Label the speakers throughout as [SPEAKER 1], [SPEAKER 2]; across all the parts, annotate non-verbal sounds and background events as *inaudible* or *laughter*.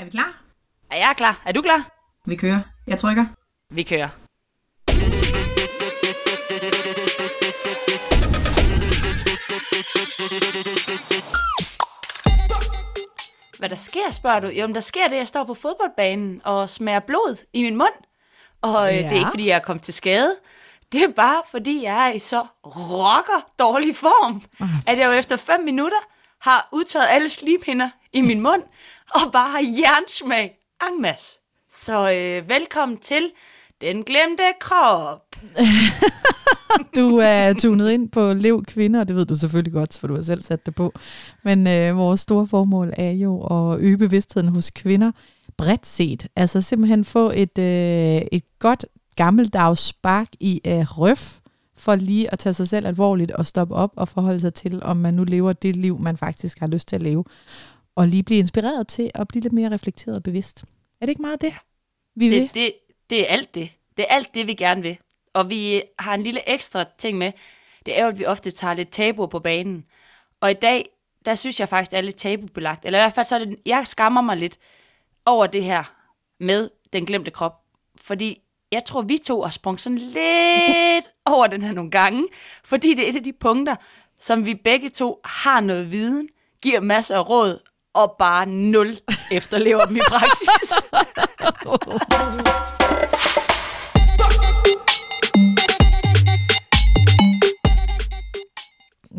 [SPEAKER 1] Er vi klar?
[SPEAKER 2] Er jeg klar? Er du klar?
[SPEAKER 1] Vi kører. Jeg trykker.
[SPEAKER 2] Vi kører. Hvad der sker, spørger du? Jo, men der sker det, at jeg står på fodboldbanen og smager blod i min mund. Og ja. det er ikke, fordi jeg er kommet til skade. Det er bare, fordi jeg er i så rocker dårlig form, at jeg jo efter 5 minutter har udtaget alle slimhinder i min mund, og bare har jernsmag en masse. Så øh, velkommen til Den Glemte Krop. *laughs*
[SPEAKER 3] Du er tunet ind på Lev Kvinder, og det ved du selvfølgelig godt, for du har selv sat det på. Men øh, vores store formål er jo at øge bevidstheden hos kvinder bredt set. Altså simpelthen få et, øh, et godt gammeldags spark i øh, røf, for lige at tage sig selv alvorligt og stoppe op og forholde sig til, om man nu lever det liv, man faktisk har lyst til at leve. Og lige blive inspireret til at blive lidt mere reflekteret og bevidst. Er det ikke meget det, vi vil?
[SPEAKER 2] Det, det, det er alt det. Det er alt det, vi gerne vil. Og vi har en lille ekstra ting med. Det er jo, at vi ofte tager lidt tabu på banen. Og i dag, der synes jeg faktisk, det er lidt tabubelagt. Eller i hvert fald, så er det, jeg skammer mig lidt over det her med den glemte krop. Fordi jeg tror, vi to har sprunget sådan lidt *laughs* over den her nogle gange. Fordi det er et af de punkter, som vi begge to har noget viden, giver masser af råd, og bare nul efterlever dem i praksis. *laughs*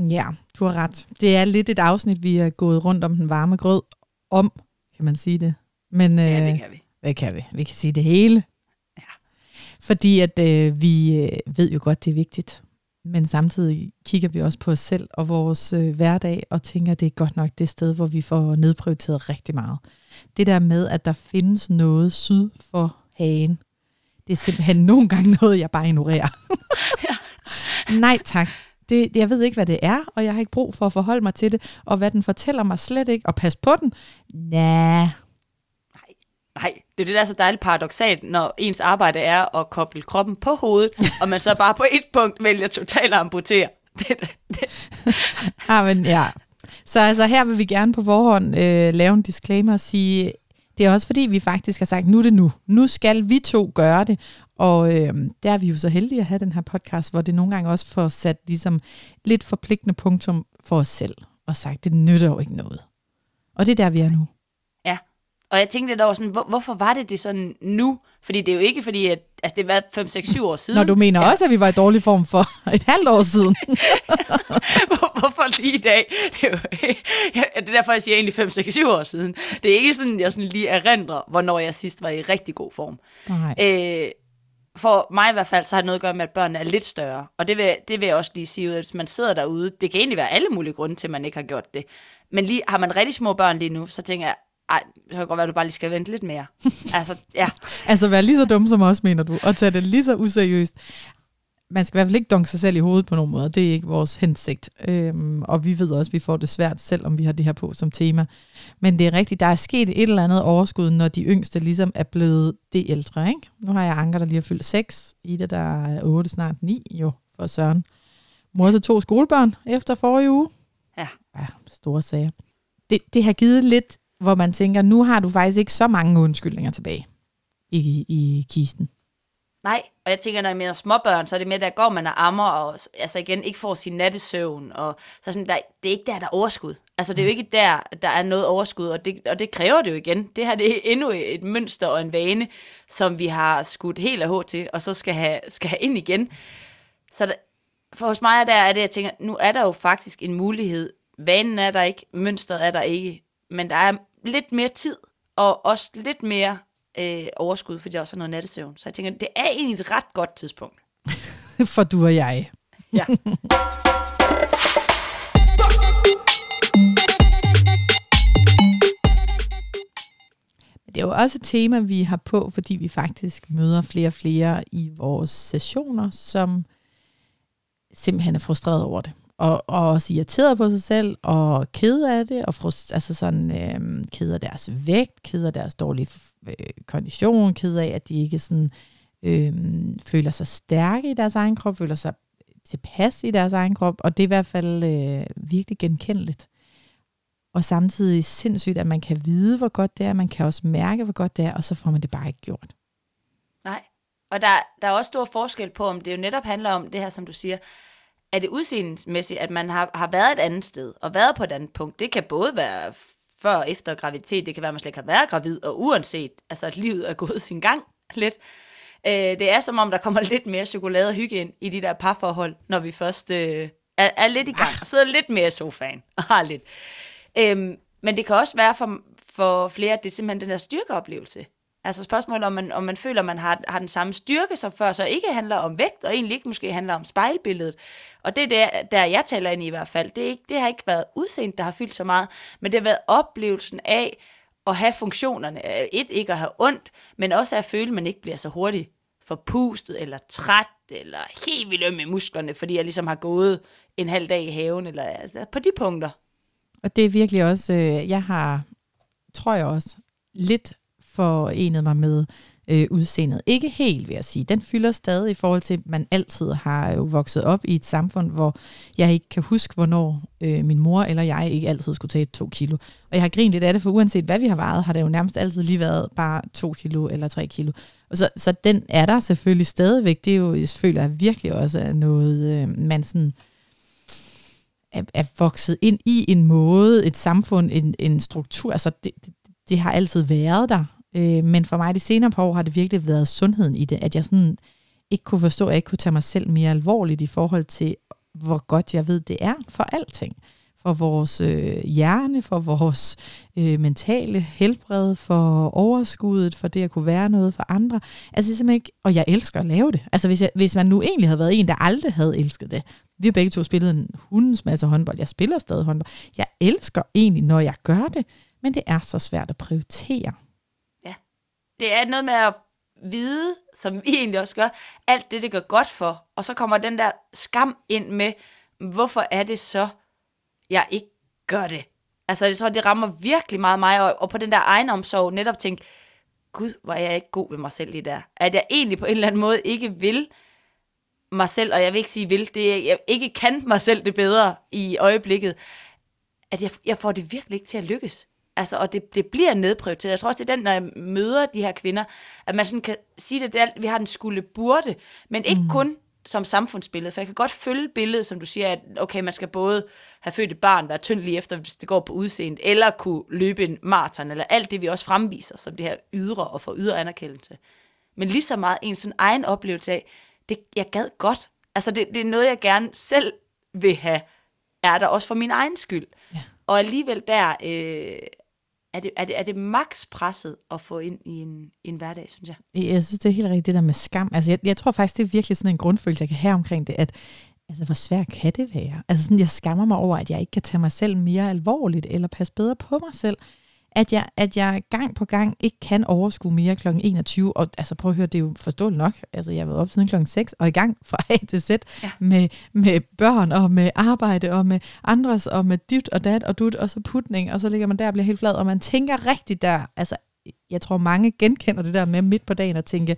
[SPEAKER 3] Ja, du har ret. Det er lidt et afsnit, vi er gået rundt om den varme grød om, kan man sige det. Men
[SPEAKER 2] ja,
[SPEAKER 3] øh,
[SPEAKER 2] det kan vi.
[SPEAKER 3] hvad kan vi? Vi kan sige det hele.
[SPEAKER 2] Ja.
[SPEAKER 3] Fordi at øh, vi øh, ved jo godt, det er vigtigt. Men samtidig kigger vi også på os selv og vores øh, hverdag og tænker, at det er godt nok det sted, hvor vi får nedprioriteret rigtig meget. Det der med, at der findes noget syd for hagen, det er simpelthen *laughs* nogle gange noget, jeg bare ignorerer. *laughs* Nej tak. Det, jeg ved ikke, hvad det er, og jeg har ikke brug for at forholde mig til det. Og hvad den fortæller mig slet ikke, og pas på den. Nah.
[SPEAKER 2] Nej, det er det, der er så dejligt paradoxalt, når ens arbejde er at koble kroppen på hovedet, og man så bare på et punkt vælger totalt at amputere. *laughs* Det, det, det. *laughs*
[SPEAKER 3] Ah, men ja. Så altså, her vil vi gerne på forhånd øh, lave en disclaimer og sige, det er også fordi, vi faktisk har sagt, nu er det nu. Nu skal vi to gøre det. Og øh, der er vi jo så heldige at have den her podcast, hvor det nogle gange også får sat ligesom lidt forpligtende punktum for os selv. Og sagt, det nytter jo ikke noget. Og det er der, vi er nu.
[SPEAKER 2] Og jeg tænkte lidt over sådan, hvor, hvorfor var det det sådan nu? Fordi det er jo ikke fordi, at altså det var 5, 6, 7 år siden.
[SPEAKER 3] Når du mener ja. også, at vi var i dårlig form for *laughs* et halvt år siden.
[SPEAKER 2] Hvor- *laughs* Hvorfor lige i dag? Det er, jo, ja, det er derfor, jeg siger egentlig 5, 6, 7 år siden. Det er ikke sådan, jeg sådan lige erindrer, hvornår jeg sidst var i rigtig god form.
[SPEAKER 3] Nej.
[SPEAKER 2] Øh, for mig i hvert fald, så har det noget at gøre med, at børnene er lidt større. Og det vil, det vil jeg også lige sige, at hvis man sidder derude, det kan egentlig være alle mulige grunde til, at man ikke har gjort det. Men lige, har man rigtig små børn lige nu, så tænker jeg, ej, så kan godt være, at du bare lige skal vente lidt mere. *laughs* altså, ja.
[SPEAKER 3] Altså være lige så dum som os, mener du, og tage det lige så useriøst. Man skal i hvert fald ikke dunke sig selv i hovedet på nogen måde. Det er ikke vores hensigt. Øhm, og vi ved også, at vi får det svært, selvom vi har det her på som tema. Men det er rigtigt, der er sket et eller andet overskud, når de yngste ligesom er blevet det ældre. Ikke? Nu har jeg Anker, der lige har fyldt 6. Ida, der er 8, snart 9, jo, for Søren. Mor til to skolebørn efter forrige uge.
[SPEAKER 2] Ja.
[SPEAKER 3] Ja, store sager. Det, det har givet lidt, hvor man tænker, nu har du faktisk ikke så mange undskyldninger tilbage i, i kisten.
[SPEAKER 2] Nej, og jeg tænker, når jeg mener småbørn, så er det med, der går man og ammer, og altså igen, ikke får sin nattesøvn, og så sådan, der, det er ikke der, der er overskud. Altså, det er jo ikke der, der er noget overskud, og det, og det kræver det jo igen. Det her, det er endnu et mønster og en vane, som vi har skudt helt af H til, og så skal have, skal have ind igen. Så der, for hos mig der er det, jeg tænker, nu er der jo faktisk en mulighed. Vanen er der ikke, mønstret er der ikke, men der er lidt mere tid, og også lidt mere øh, overskud, fordi der også er noget nattesøvn. Så jeg tænker, det er egentlig et ret godt tidspunkt. *laughs*
[SPEAKER 3] For du og jeg. *laughs*
[SPEAKER 2] Ja.
[SPEAKER 3] Det er jo også et tema, vi har på, fordi vi faktisk møder flere og flere i vores sessioner, som simpelthen er frustreret over det. Og, og også irriteret på sig selv, og ked af det, og frust, altså sådan, øh, ked af deres vægt, ked af deres dårlige øh, kondition, ked af, at de ikke sådan, øh, føler sig stærke i deres egen krop, føler sig tilpas i deres egen krop, og det er i hvert fald øh, virkelig genkendeligt. og samtidig sindssygt, at man kan vide, hvor godt det er, man kan også mærke, hvor godt det er, og så får man det bare ikke gjort.
[SPEAKER 2] Nej, og der, der er også stor forskel på, om det jo netop handler om det her, som du siger, er det udseendemæssigt, at man har, har været et andet sted, og været på et andet punkt. Det kan både være før og efter graviditet, det kan være, at man slet ikke har været gravid, og uanset, altså at livet er gået sin gang lidt. Øh, det er som om, der kommer lidt mere chokolade og hygge ind i de der parforhold, når vi først øh, er, er lidt i gang, og sidder lidt mere i sofaen, og har lidt. Øhm, men det kan også være for, for flere, at det er simpelthen den der styrkeoplevelse. Altså spørgsmålet, om man, om man føler, man har, har den samme styrke som før, så ikke handler om vægt, og egentlig ikke måske handler om spejlbilledet. Og det er der, der jeg taler ind i i hvert fald. Det, er ikke, det har ikke været udseendet, der har fyldt så meget, men det har været oplevelsen af at have funktionerne. Et, ikke at have ondt, men også at føle, at man ikke bliver så hurtigt forpustet, eller træt, eller helt vildt i musklerne, fordi jeg ligesom har gået en halv dag i haven, eller altså, på de punkter.
[SPEAKER 3] Og det er virkelig også, øh, jeg har, tror jeg også, lidt forenet mig med øh, udseendet. Ikke helt, vil jeg sige. Den fylder stadig i forhold til, at man altid har jo vokset op i et samfund, hvor jeg ikke kan huske, hvornår øh, min mor eller jeg ikke altid skulle tage to kilo. Og jeg har grint lidt af det, for uanset hvad vi har vejet, har det jo nærmest altid lige været bare to kilo eller tre kilo. Og så, så den er der selvfølgelig stadigvæk. Det er jo, jeg føler jeg virkelig også er noget, øh, man sådan er, er vokset ind i en måde, et samfund, en, en struktur. Altså det, det, det har altid været der. Øh, men for mig de senere par år har det virkelig været sundheden i det, at jeg sådan ikke kunne forstå, at jeg ikke kunne tage mig selv mere alvorligt i forhold til, hvor godt jeg ved, det er for alting. For vores øh, hjerne, for vores øh, mentale helbred, for overskuddet, for det at kunne være noget for andre. Altså simpelthen ikke, og jeg elsker at lave det. Altså hvis, jeg, hvis man nu egentlig havde været en, der aldrig havde elsket det. Vi har begge to spillet en hundens masse håndbold. Jeg spiller stadig håndbold. Jeg elsker egentlig, når jeg gør det, men det er så svært at prioritere
[SPEAKER 2] det er noget med at vide, som vi egentlig også gør, alt det, det gør godt for. Og så kommer den der skam ind med, hvorfor er det så, jeg ikke gør det? Altså, jeg tror, det rammer virkelig meget mig, og, og på den der egenomsorg netop tænke, gud, hvor er jeg ikke god ved mig selv lige der. At jeg egentlig på en eller anden måde ikke vil mig selv, og jeg vil ikke sige vil, det er, jeg ikke kan mig selv det bedre i øjeblikket, at jeg, jeg får det virkelig ikke til at lykkes. Altså, og det, det bliver nedprioriteret. Jeg tror også, det er den, når jeg møder de her kvinder, at man sådan kan sige, at det er, vi har den skulle burde, men ikke mm. kun som samfundsbillede, for jeg kan godt følge billedet, som du siger, at okay, man skal både have født et barn, være tynd lige efter, hvis det går på udseende, eller kunne løbe en maraton, eller alt det, vi også fremviser, som det her ydre og få ydre anerkendelse. Men lige så meget en sådan egen oplevelse af, det, jeg gad godt. Altså, det, det er noget, jeg gerne selv vil have, er der også for min egen skyld. Ja. Og alligevel der øh, er det, er det, er det max presset at få ind i en, i en hverdag, synes jeg?
[SPEAKER 3] Jeg synes, det er helt rigtigt, det der med skam. Altså, jeg, jeg tror faktisk, det er virkelig sådan en grundfølelse, jeg kan have omkring det, at altså, hvor svært kan det være? Altså, sådan, jeg skammer mig over, at jeg ikke kan tage mig selv mere alvorligt, eller passe bedre på mig selv at jeg, at jeg gang på gang ikke kan overskue mere kl. 21. Og altså prøv at høre, det er jo forståeligt nok. Altså jeg har været op siden kl. 6 og i gang fra A til Z ja. med, med børn og med arbejde og med andres og med dit og dat og dut og så putning. Og så ligger man der og bliver helt flad. Og man tænker rigtigt der, altså jeg tror mange genkender det der med midt på dagen at tænke,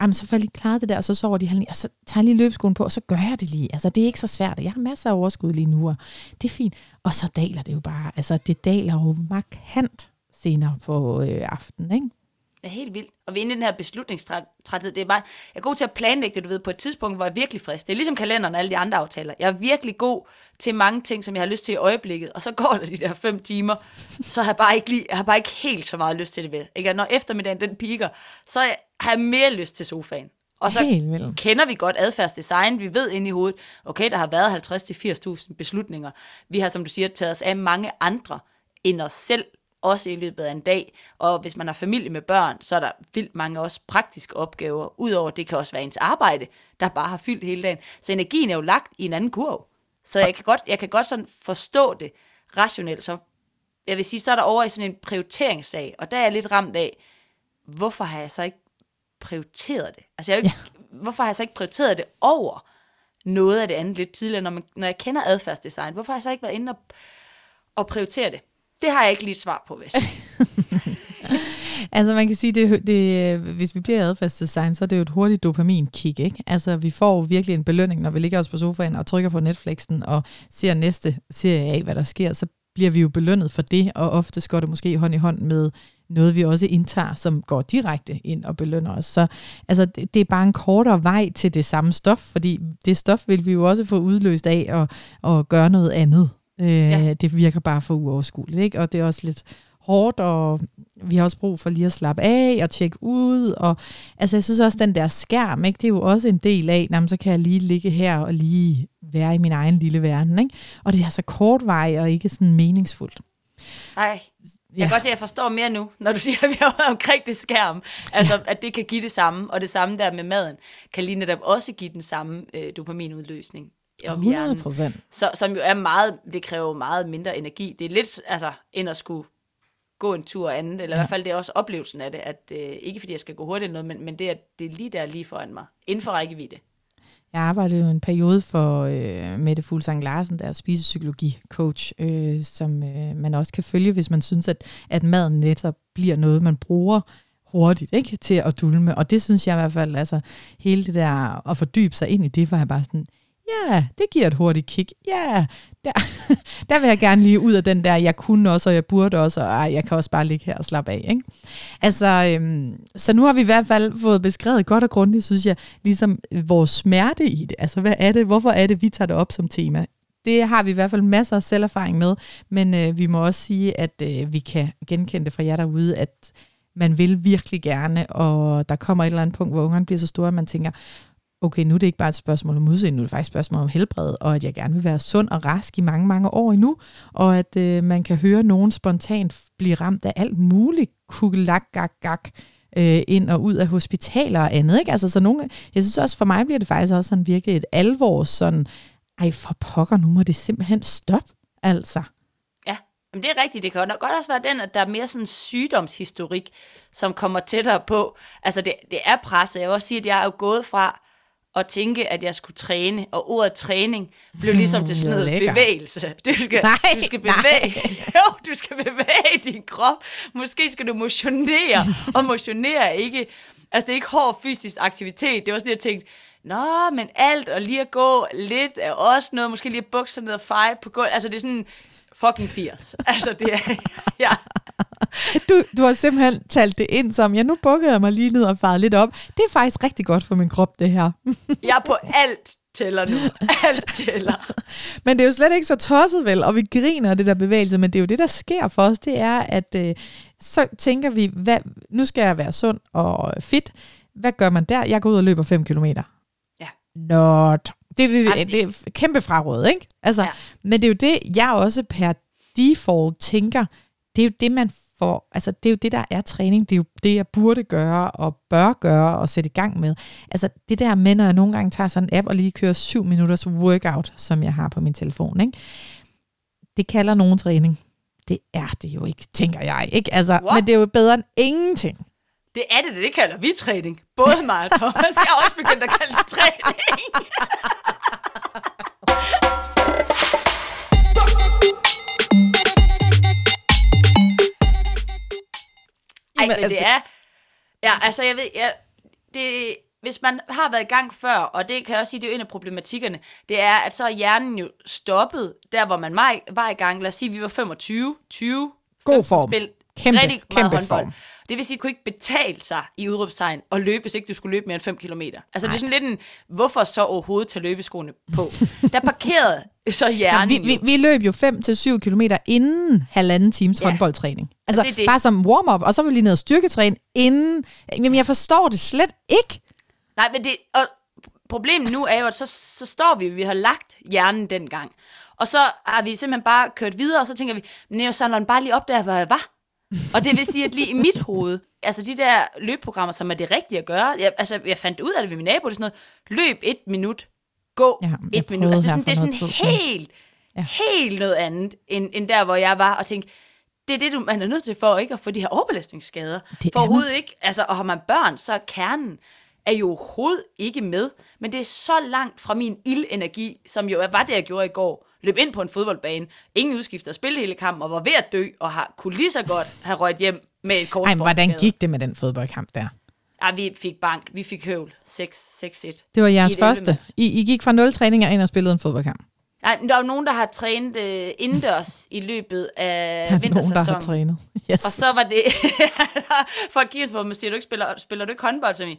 [SPEAKER 3] jamen så får jeg lige klaret det der, og så sover de halv og så tager jeg lige løbeskoen på, og så gør jeg det lige. Altså, det er ikke så svært. Jeg har masser af overskud lige nu, og det er fint. Og så daler det jo bare. Altså, det daler jo markant senere på øh, aftenen, ikke?
[SPEAKER 2] er helt vildt. Og vi er inde i den her beslutningstræthed. Det er bare, jeg er god til at planlægge det, du ved, på et tidspunkt, hvor jeg er virkelig frisk. Det er ligesom kalenderen og alle de andre aftaler. Jeg er virkelig god til mange ting, som jeg har lyst til i øjeblikket. Og så går der de der fem timer, så har jeg bare ikke, lige, jeg har bare ikke helt så meget lyst til det ved. Ikke? Og når eftermiddagen den piker, så har jeg mere lyst til sofaen. Og så kender vi godt adfærdsdesign. Vi ved ind i hovedet, okay, der har været 50-80.000 beslutninger. Vi har, som du siger, taget os af mange andre end os selv også i løbet af en dag. Og hvis man har familie med børn, så er der vildt mange også praktiske opgaver. Udover det kan også være ens arbejde, der bare har fyldt hele dagen. Så energien er jo lagt i en anden kurv. Så jeg kan godt, jeg kan godt sådan forstå det rationelt. Så jeg vil sige, så er der over i sådan en prioriteringssag, og der er jeg lidt ramt af, hvorfor har jeg så ikke prioriteret det? Altså, jeg ikke, ja. hvorfor har jeg så ikke prioriteret det over noget af det andet lidt tidligere, når, man, når jeg kender adfærdsdesign? Hvorfor har jeg så ikke været inde og, og prioritere det? Det har jeg ikke lige et svar på, hvis *laughs*
[SPEAKER 3] Altså man kan sige, det, det, hvis vi bliver adfærdsdesign, så er det jo et hurtigt dopamin-kick. Ikke? Altså vi får virkelig en belønning, når vi ligger os på sofaen og trykker på Netflixen og ser næste serie af, hvad der sker. Så bliver vi jo belønnet for det, og ofte går det måske hånd i hånd med noget, vi også indtager, som går direkte ind og belønner os. Så altså, det, det er bare en kortere vej til det samme stof, fordi det stof vil vi jo også få udløst af at, at gøre noget andet. Øh, ja. Det virker bare for uoverskueligt, ikke? og det er også lidt hårdt, og vi har også brug for lige at slappe af og tjekke ud. Og, altså, jeg synes også, den der skærm, ikke, det er jo også en del af, jamen, så kan jeg lige ligge her og lige være i min egen lille verden. Ikke? Og det er så kort vej og ikke sådan meningsfuldt.
[SPEAKER 2] Nej, jeg ja. kan godt se, at jeg forstår mere nu, når du *laughs* siger, at vi er omkring det skærm. Altså, ja. at det kan give det samme, og det samme der med maden, kan lige netop også give den samme øh, dopaminudløsning.
[SPEAKER 3] 100 procent.
[SPEAKER 2] Som jo er meget, det kræver meget mindre energi. Det er lidt, altså, end at skulle gå en tur andet, eller ja. i hvert fald det er også oplevelsen af det, at øh, ikke fordi jeg skal gå hurtigt noget, men, men det, at det er lige der lige foran mig, inden for rækkevidde.
[SPEAKER 3] Jeg arbejdede jo en periode for øh, Mette Fuglsang Larsen, der er spisepsykologi-coach, øh, som øh, man også kan følge, hvis man synes, at, at maden netop bliver noget, man bruger hurtigt ikke, til at dulme. Og det synes jeg i hvert fald, altså hele det der at fordybe sig ind i det, var jeg bare sådan, ja, det giver et hurtigt kick. Ja, der, *laughs* der vil jeg gerne lige ud af den der, jeg kunne også, og jeg burde også, og ej, jeg kan også bare ligge her og slappe af. Ikke? Altså, øhm, så nu har vi i hvert fald fået beskrevet godt og grundigt, synes jeg, ligesom vores smerte i det. Altså, hvad er det? Hvorfor er det, vi tager det op som tema? Det har vi i hvert fald masser af selverfaring med, men øh, vi må også sige, at øh, vi kan genkende det fra jer derude, at man vil virkelig gerne, og der kommer et eller andet punkt, hvor ungerne bliver så store, at man tænker, okay, nu er det ikke bare et spørgsmål om udseende, nu er det faktisk et spørgsmål om helbred, og at jeg gerne vil være sund og rask i mange, mange år endnu, og at øh, man kan høre nogen spontant blive ramt af alt muligt kugelak, gak, gak, øh, ind og ud af hospitaler og andet. Ikke? Altså, så nogle, jeg synes også, for mig bliver det faktisk også sådan virkelig et alvor, sådan, ej for pokker, nu må det simpelthen stoppe, altså.
[SPEAKER 2] Ja, men det er rigtigt. Det kan godt også være den, at der er mere sådan sygdomshistorik, som kommer tættere på. Altså, det, det er presset. Jeg vil også sige, at jeg er jo gået fra, at tænke, at jeg skulle træne, og ordet træning blev ligesom til sådan noget bevægelse. Du skal, nej, du skal bevæge, *laughs* jo, du skal bevæge din krop. Måske skal du motionere, og motionere ikke, altså det er ikke hård fysisk aktivitet. Det var sådan, jeg tænkte, Nå, men alt, og lige at gå lidt er også noget, måske lige at bukse ned og feje på gulvet. Altså det er sådan fucking 80. *laughs* altså det er, *laughs* ja.
[SPEAKER 3] Du, du har simpelthen talt det ind som, ja, nu bukkede jeg mig lige ned og farede lidt op. Det er faktisk rigtig godt for min krop, det her. *laughs*
[SPEAKER 2] jeg er på alt tæller nu. Alt tæller.
[SPEAKER 3] men det er jo slet ikke så tosset vel, og vi griner det der bevægelse, men det er jo det, der sker for os, det er, at øh, så tænker vi, hvad, nu skal jeg være sund og fit. Hvad gør man der? Jeg går ud og løber 5 km.
[SPEAKER 2] Ja.
[SPEAKER 3] Not. Det, det, det er kæmpe fraråd, ikke? Altså, ja. Men det er jo det, jeg også per default tænker, det er jo det, man for, altså det er jo det, der er træning, det er jo det, jeg burde gøre og bør gøre og sætte i gang med. Altså det der med, når jeg nogle gange tager sådan en app og lige kører syv minutters workout, som jeg har på min telefon, ikke? det kalder nogen træning. Det er det jo ikke, tænker jeg. Ikke? Altså, men det er jo bedre end ingenting.
[SPEAKER 2] Det er det, det kalder vi træning. Både mig og Thomas. Jeg har også begyndt at kalde det træning. Ej, men altså, det er... Ja, altså jeg ved... Jeg, det, hvis man har været i gang før, og det kan jeg også sige, det er jo en af problematikkerne, det er, at så er hjernen jo stoppet, der hvor man var i gang. Lad os sige, at vi var 25, 20,
[SPEAKER 3] God form. Spil,
[SPEAKER 2] kæmpe, rigtig kæmpe meget håndbold. Form. Det vil sige, at det kunne ikke betale sig i udråbstegn at løbe, hvis ikke du skulle løbe mere end 5 km. Altså Nej. det er sådan lidt en, hvorfor så overhovedet tage løbeskoene på? Der parkerede *laughs* så hjernen
[SPEAKER 3] ja, vi, vi, vi løb jo 5-7 km inden halvanden times ja. håndboldtræning. Altså det det. bare som warm-up, og så var vi lige ned og styrketræne inden. Jamen jeg forstår det slet ikke.
[SPEAKER 2] Nej, men det, og problemet nu er jo, at så, så står vi, vi har lagt hjernen dengang. Og så har vi simpelthen bare kørt videre, og så tænker vi, men jeg samler den bare lige op der, hvor jeg var. Og det vil sige, at lige i mit hoved, altså de der løbprogrammer, som er det rigtige at gøre, jeg, altså jeg fandt ud af det ved min nabo, det er sådan noget, løb et minut, gå ja, et minut. Altså det er sådan, det er sådan helt, ja. helt noget andet, end, end der, hvor jeg var, og tænkte, det er det, du, man er nødt til for ikke at få de her overbelastningsskader. Det for overhovedet ikke, altså, og har man børn, så er kernen er jo overhovedet ikke med, men det er så langt fra min ildenergi, som jo var det, jeg gjorde i går løb ind på en fodboldbane, ingen udskifter, spille hele kampen, og var ved at dø, og har, kunne lige så godt have røget hjem med et kort.
[SPEAKER 3] Ej, hvordan gik det med den fodboldkamp der?
[SPEAKER 2] Ja, vi fik bank. Vi fik høvl. 6-1.
[SPEAKER 3] Det var jeres første. I, I gik fra 0 træninger ind og spillede en fodboldkamp.
[SPEAKER 2] Ja, der er jo nogen, der har trænet øh, indendørs i løbet af
[SPEAKER 3] Der er nogen, der
[SPEAKER 2] vintersæsonen.
[SPEAKER 3] har trænet. Yes.
[SPEAKER 2] Og så var det, *laughs* folk kigger på mig og siger, du ikke spiller, spiller du ikke håndbold, som i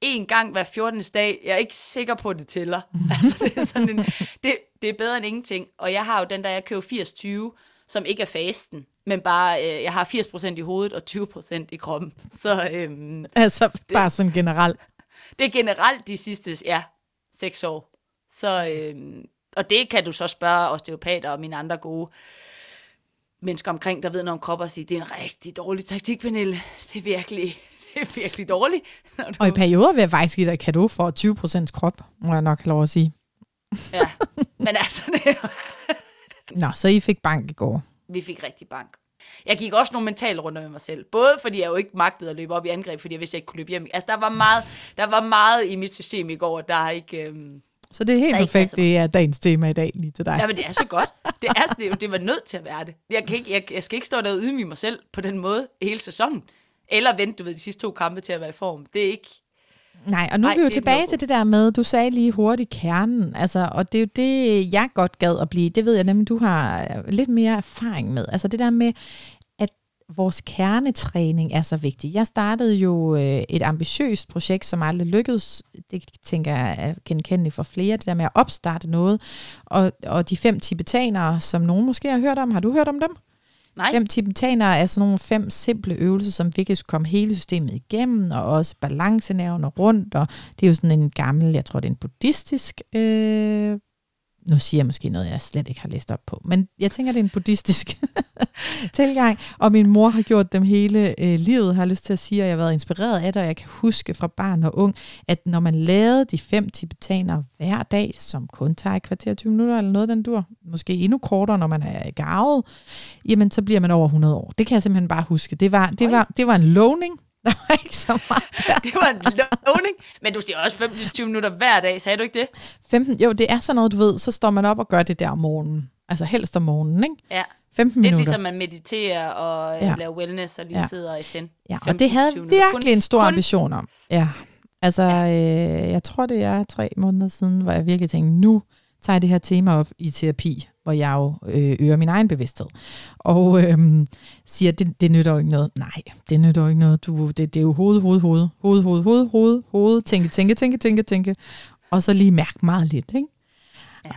[SPEAKER 2] en gang hver 14. dag. Jeg er ikke sikker på, at det tæller. *laughs* altså, det, er sådan en, det, det er bedre end ingenting. Og jeg har jo den der, jeg køber 80-20, som ikke er fasten, men bare, øh, jeg har 80% i hovedet og 20% i kroppen. Så øhm,
[SPEAKER 3] Altså, bare sådan generelt.
[SPEAKER 2] det er generelt de sidste, ja, seks år. Så, øhm, og det kan du så spørge osteopater og mine andre gode mennesker omkring, der ved noget om krop og sige, det er en rigtig dårlig taktik, Pernille. Det er virkelig, det er virkelig dårligt. Når du,
[SPEAKER 3] Og i perioder vil jeg faktisk give dig kado for 20% krop, må jeg nok have lov at sige.
[SPEAKER 2] ja. Men altså, det,
[SPEAKER 3] Nå, så I fik bank i går.
[SPEAKER 2] vi fik rigtig bank. Jeg gik også nogle mentale runder med mig selv. Både fordi jeg jo ikke magtede at løbe op i angreb, fordi jeg vidste, jeg ikke kunne løbe hjem. Altså, der var meget, der var meget i mit system i går, der har ikke... Øhm,
[SPEAKER 3] Så det er helt
[SPEAKER 2] er
[SPEAKER 3] perfekt, det er dagens tema i dag lige til dig.
[SPEAKER 2] Ja, men det er så godt. Det, er, det, det var nødt til at være det. Jeg, kan ikke, jeg, jeg skal ikke stå der og ydmyge mig selv på den måde hele sæsonen. Eller vente, du ved, de sidste to kampe til at være i form. Det er ikke...
[SPEAKER 3] Nej, og nu
[SPEAKER 2] Nej,
[SPEAKER 3] er vi jo tilbage til det der med, du sagde lige hurtigt kernen, altså, og det er jo det, jeg godt gad at blive. Det ved jeg nemlig, du har lidt mere erfaring med. Altså det der med, at vores kernetræning er så vigtig. Jeg startede jo øh, et ambitiøst projekt, som aldrig lykkedes. Det tænker jeg er genkendeligt for flere, det der med at opstarte noget. Og, og de fem tibetanere, som nogen måske har hørt om, har du hørt om dem?
[SPEAKER 2] Nej,
[SPEAKER 3] Fem tibetanere er sådan nogle fem simple øvelser, som virkelig skulle komme hele systemet igennem, og også balancenerven rundt, og det er jo sådan en gammel, jeg tror det er en buddhistisk, øh, nu siger jeg måske noget, jeg slet ikke har læst op på, men jeg tænker, det er en buddhistisk *laughs* tilgang, og min mor har gjort dem hele øh, livet, har jeg lyst til at sige, og jeg har været inspireret af det, og jeg kan huske fra barn og ung, at når man lavede de fem tibetanere hver dag, som kun tager et kvarter 20 minutter, eller noget den dur, måske endnu kortere, når man er garvet, jamen så bliver man over 100 år. Det kan jeg simpelthen bare huske. Det var, det var, det var en lovning. *laughs* Der var ikke så meget.
[SPEAKER 2] det var en lovning. Men du siger også 25 minutter hver dag, sagde du ikke det?
[SPEAKER 3] 15, jo, det er sådan noget, du ved, så står man op og gør det der om morgenen. Altså helst om morgenen, ikke?
[SPEAKER 2] Ja.
[SPEAKER 3] 15
[SPEAKER 2] Lidt
[SPEAKER 3] minutter.
[SPEAKER 2] ligesom man mediterer og
[SPEAKER 3] Ja.
[SPEAKER 2] ja. laver wellness og lige
[SPEAKER 3] Ja.
[SPEAKER 2] sidder i send.
[SPEAKER 3] Ja, og
[SPEAKER 2] 15
[SPEAKER 3] det havde
[SPEAKER 2] 20 minutter.
[SPEAKER 3] virkelig en stor
[SPEAKER 2] kun-
[SPEAKER 3] ambition om. Ja, altså øh, jeg tror det er tre måneder siden, hvor jeg virkelig tænkte, nu tager jeg det her tema op i terapi, hvor jeg jo øh, øger min egen bevidsthed. Og øh, siger, det, det nytter jo ikke noget. Nej, det nytter jo ikke noget. Du, det, det er jo hoved, hoved, hoved, hoved, hoved, hoved, hoved, hoved, tænke, tænke, tænke, tænke, tænke, og så lige mærke meget lidt, ikke?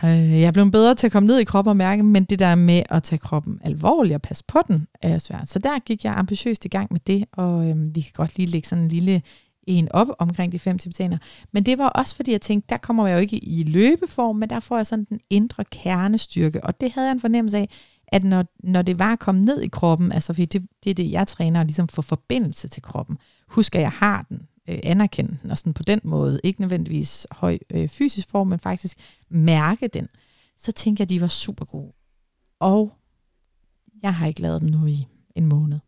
[SPEAKER 3] Ja. Øh, jeg er blevet bedre til at komme ned i kroppen og mærke, men det der med at tage kroppen alvorligt og passe på den, er svært. Så der gik jeg ambitiøst i gang med det, og øhm, vi kan godt lige lægge sådan en lille en op omkring de fem tibetaner. Men det var også fordi, jeg tænkte, der kommer jeg jo ikke i løbeform, men der får jeg sådan den indre kernestyrke, og det havde jeg en fornemmelse af, at når, når det var at komme ned i kroppen, altså fordi det, det er det, jeg træner, ligesom få forbindelse til kroppen. Husk, at jeg har den, øh, anerkende den, og sådan på den måde, ikke nødvendigvis høj øh, fysisk form, men faktisk mærke den, så tænker jeg, at de var super gode. Og jeg har ikke lavet dem nu i en måned.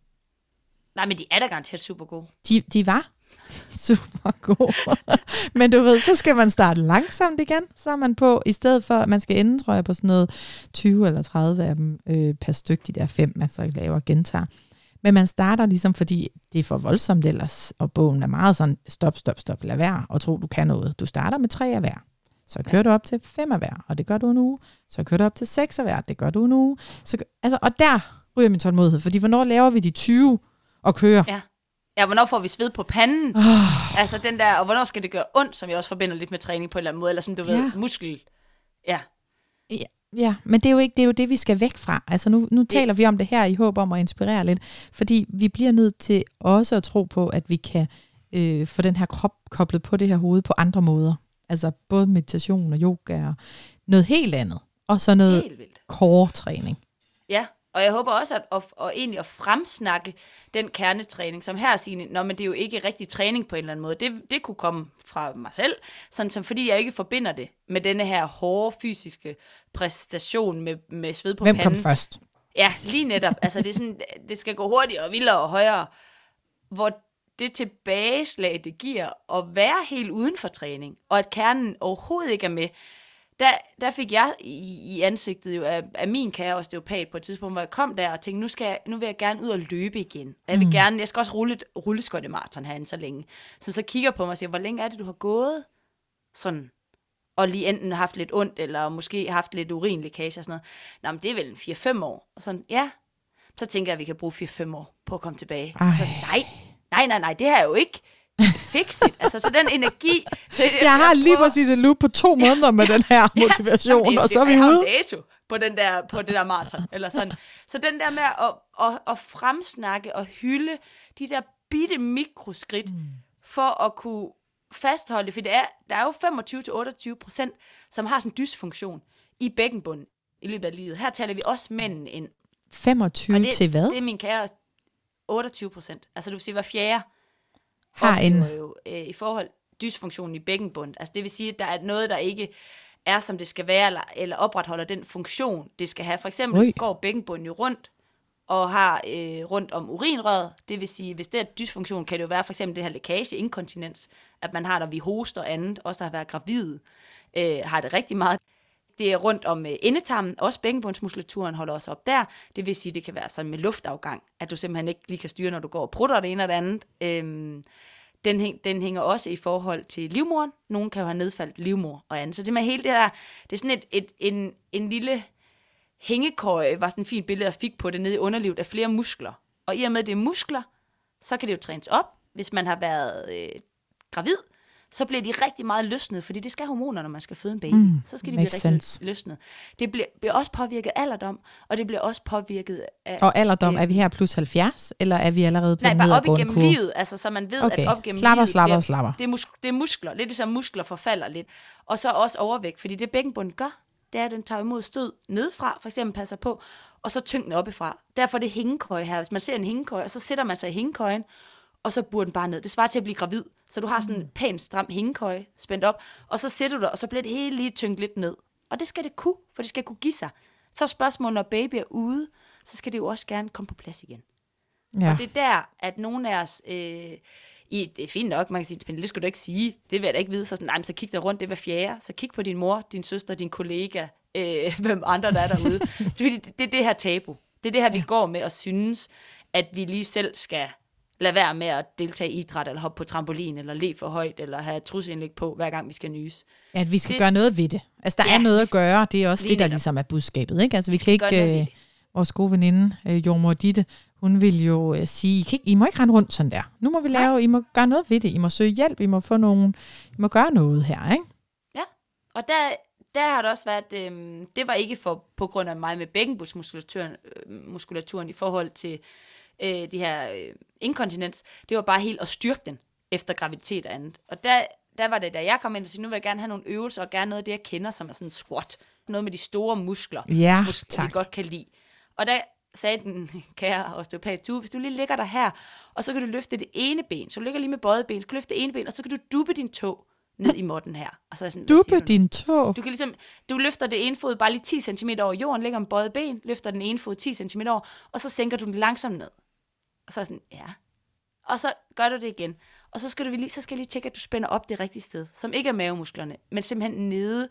[SPEAKER 2] Nej, men de er da garanteret super gode.
[SPEAKER 3] De, de var *laughs* super gode. *laughs* Men du ved, så skal man starte langsomt igen. Så er man på, i stedet for, at man skal ende, tror jeg, på sådan noget 20 eller 30 af dem øh, per stykke, de der fem, man så laver og gentager. Men man starter ligesom, fordi det er for voldsomt ellers, og bogen er meget sådan, stop, stop, stop, lad være, og tro, du kan noget. Du starter med tre af hver. Så kører du op til fem af hver, og det gør du en uge. Så kører du op til seks af hver, det gør du en uge. Så, altså, og der ryger min tålmodighed, fordi hvornår laver vi de 20 og kører?
[SPEAKER 2] Ja. Ja, hvornår får vi sved på panden?
[SPEAKER 3] Oh,
[SPEAKER 2] Altså den der, og hvornår skal det gøre ondt, som jeg også forbinder lidt med træning på en eller anden måde, eller sådan, du ved,
[SPEAKER 3] Ja.
[SPEAKER 2] muskel. Ja,
[SPEAKER 3] Ja, men det er jo ikke det, er jo det vi skal væk fra. Altså nu, nu taler vi om det her i håb om at inspirere lidt, fordi vi bliver nødt til også at tro på, at vi kan øh, få den her krop koblet på det her hoved på andre måder. Altså både meditation og yoga og noget helt andet. Og så noget core-træning.
[SPEAKER 2] Ja, og jeg håber også, at at, at egentlig at fremsnakke den kernetræning, som her siger, Nå, men det er jo ikke rigtig træning på en eller anden måde. Det, det kunne komme fra mig selv, sådan som fordi jeg ikke forbinder det med denne her hårde fysiske præstation med, med sved på
[SPEAKER 3] Hvem kom
[SPEAKER 2] panden.
[SPEAKER 3] først?
[SPEAKER 2] Ja, lige netop. Altså, det, er sådan, *laughs* det skal gå hurtigere og vildere og højere. Hvor det tilbageslag, det giver at være helt uden for træning, og at kernen overhovedet ikke er med, der, der fik jeg i, i ansigtet jo af, af min kære osteopat på et tidspunkt, hvor jeg kom der og tænkte, nu, skal jeg, nu vil jeg gerne ud og løbe igen. Og jeg vil gerne, jeg skal også rulle et rulleskøjtemarathon herinde så længe. Som så kigger på mig og siger, hvor længe er det, du har gået? Sådan. og lige enten haft lidt ondt, eller måske haft lidt urinlækage og sådan noget. Nå, men det er vel en 4-5 år. Og sådan, ja. Så tænker jeg, at vi kan bruge 4-5 år på at komme tilbage.
[SPEAKER 3] Ej.
[SPEAKER 2] Så, nej, nej, nej, nej, det her er jo ikke fikset. altså, så den energi... Så det,
[SPEAKER 3] Jeg har lige
[SPEAKER 2] prøver-
[SPEAKER 3] præcis et loop på to måneder med den her *laughs* motivation,
[SPEAKER 2] Jamen, det-
[SPEAKER 3] og så er vi
[SPEAKER 2] jeg har en
[SPEAKER 3] ude.
[SPEAKER 2] dato på, den der, på det der maraton, eller sådan. Så den der med at, at, at fremsnakke og hylde de der bitte mikroskridt, mm. for at kunne fastholde for det er, der er jo 25-28 procent, som har sådan en dysfunktion i bækkenbunden i løbet af livet. Her taler vi også mændene ind.
[SPEAKER 3] 25
[SPEAKER 2] Og det,
[SPEAKER 3] til hvad?
[SPEAKER 2] Det er min kære 28 procent. Altså du vil sige, hver fjerde
[SPEAKER 3] Har en...
[SPEAKER 2] jo øh, i forhold dysfunktionen i bækkenbund. Altså det vil sige, at der er noget, der ikke er, som det skal være, eller, eller opretholder den funktion, det skal have. For eksempel
[SPEAKER 3] Ui.
[SPEAKER 2] Går bækkenbunden jo rundt, og har øh, rundt om urinrøret. Det vil sige, hvis det er dysfunktion, kan det jo være for eksempel det her lækage, inkontinens, at man har, når vi hoster og andet, også der har været gravid, øh, har det rigtig meget. Det er rundt om øh, endetarmen, også bækkenbundsmuskulaturen holder også op der. Det vil sige, det kan være sådan med luftafgang, at du simpelthen ikke lige kan styre, når du går og prutter det ene og det andet. Øhm, den, hæng, den hænger også i forhold til livmoren. Nogen kan jo have nedfaldt livmor og andet. Så det med hele det der, det er sådan et, et, en, en lille hængekøje, var sådan et fint billede, jeg fik på det nede i underlivet af flere muskler. Og i og med, at det er muskler, så kan det jo trænes op. Hvis man har været øh, gravid, så bliver de rigtig meget løsnet, fordi det skal hormoner, når man skal føde en baby. Mm, så skal de blive rigtig
[SPEAKER 3] sense.
[SPEAKER 2] løsnet. Det bliver, bliver også påvirket af alderdom, og det bliver også påvirket af...
[SPEAKER 3] Og alderdom, er vi her plus 70, eller er vi allerede på
[SPEAKER 2] Nej, bare op igennem
[SPEAKER 3] kurve?
[SPEAKER 2] livet, altså så man ved,
[SPEAKER 3] Okay,
[SPEAKER 2] at op gennem
[SPEAKER 3] slapper,
[SPEAKER 2] livet
[SPEAKER 3] slapper,
[SPEAKER 2] bliver,
[SPEAKER 3] slapper.
[SPEAKER 2] Det, er det er muskler, lidt ligesom muskler forfalder lidt. Og så også overvægt, fordi det bækkenbunden gør, det er, at den tager imod stød nedefra, for eksempel passer på, og så tyngden oppefra. Derfor er det hængekøje her. Hvis man ser en hængekøje, og så sætter man sig i hængekøjen, og så burde den bare ned. Det svarer til at blive gravid. Så du har sådan en pæn stram hængekøje spændt op, og så sætter du dig, og så bliver det hele lige tyngt lidt ned. Og det skal det kunne, for det skal kunne give sig. Så er spørgsmålet, når baby er ude, så skal det jo også gerne komme på plads igen.
[SPEAKER 3] Ja.
[SPEAKER 2] Og det er der, at nogle af os... Øh, i, det er fint nok, man kan sige, men det skulle du ikke sige, det vil jeg da ikke vide, så, sådan, nej, men så kig der rundt, det hver fjerde, så kig på din mor, din søster, din kollega, øh, *laughs* hvem andre der er derude. *laughs* Fordi det, det er det her tabu. Det er det her, vi går med og synes, at vi lige selv skal lade være med at deltage i idræt, eller hoppe på trampolin, eller le for højt, eller have trusindlæg på, hver gang vi skal nyse.
[SPEAKER 3] At vi skal
[SPEAKER 2] Det-
[SPEAKER 3] gøre noget ved det. Altså, der
[SPEAKER 2] Ja,
[SPEAKER 3] er noget at gøre. Det er også det, der ligesom er budskabet. Ikke? Altså, vi kan
[SPEAKER 2] gøre
[SPEAKER 3] ikke... Øh, vores gode veninde, øh, jordmor Ditte, hun vil jo øh, sige, I, kan ikke, I må ikke rende rundt sådan der. Nu må vi lave, I må gøre noget ved det. I må søge hjælp. I må få nogle, I må gøre noget her, ikke?
[SPEAKER 2] Ja, og der, der har det også været, øh, det var ikke for, på grund af mig med bækkenbundsmuskulaturen øh, muskulaturen i forhold til øh, de her øh, inkontinens. Det var bare helt at styrke den efter graviditet og andet. Og der, der var det, da jeg kom ind og sagde, nu vil jeg gerne have nogle øvelser, og gerne noget af det, jeg kender, som er sådan en squat. Noget med de store muskler,
[SPEAKER 3] Ja,
[SPEAKER 2] muskler
[SPEAKER 3] tak.
[SPEAKER 2] vi godt kan lide. Og der sagde den *laughs* kære osteopat, du, hvis du lige ligger der her, og så kan du løfte det ene ben, så du ligger lige med bøjet ben, så kan du løfte det ene ben, og så kan du duppe din tog ned i måtten her. Og så er sådan,
[SPEAKER 3] Duppe din tog.
[SPEAKER 2] Du kan ligesom, du løfter det ene fod bare lige 10 cm over jorden, ligger med bøjet ben, løfter den ene fod 10 cm over, og så sænker du den langsomt ned. Og så er jeg sådan, ja. Og så gør du det igen. Og så skal, du lige, så skal jeg lige tjekke, at du spænder op det rigtige sted, som ikke er mavemusklerne, men simpelthen nede,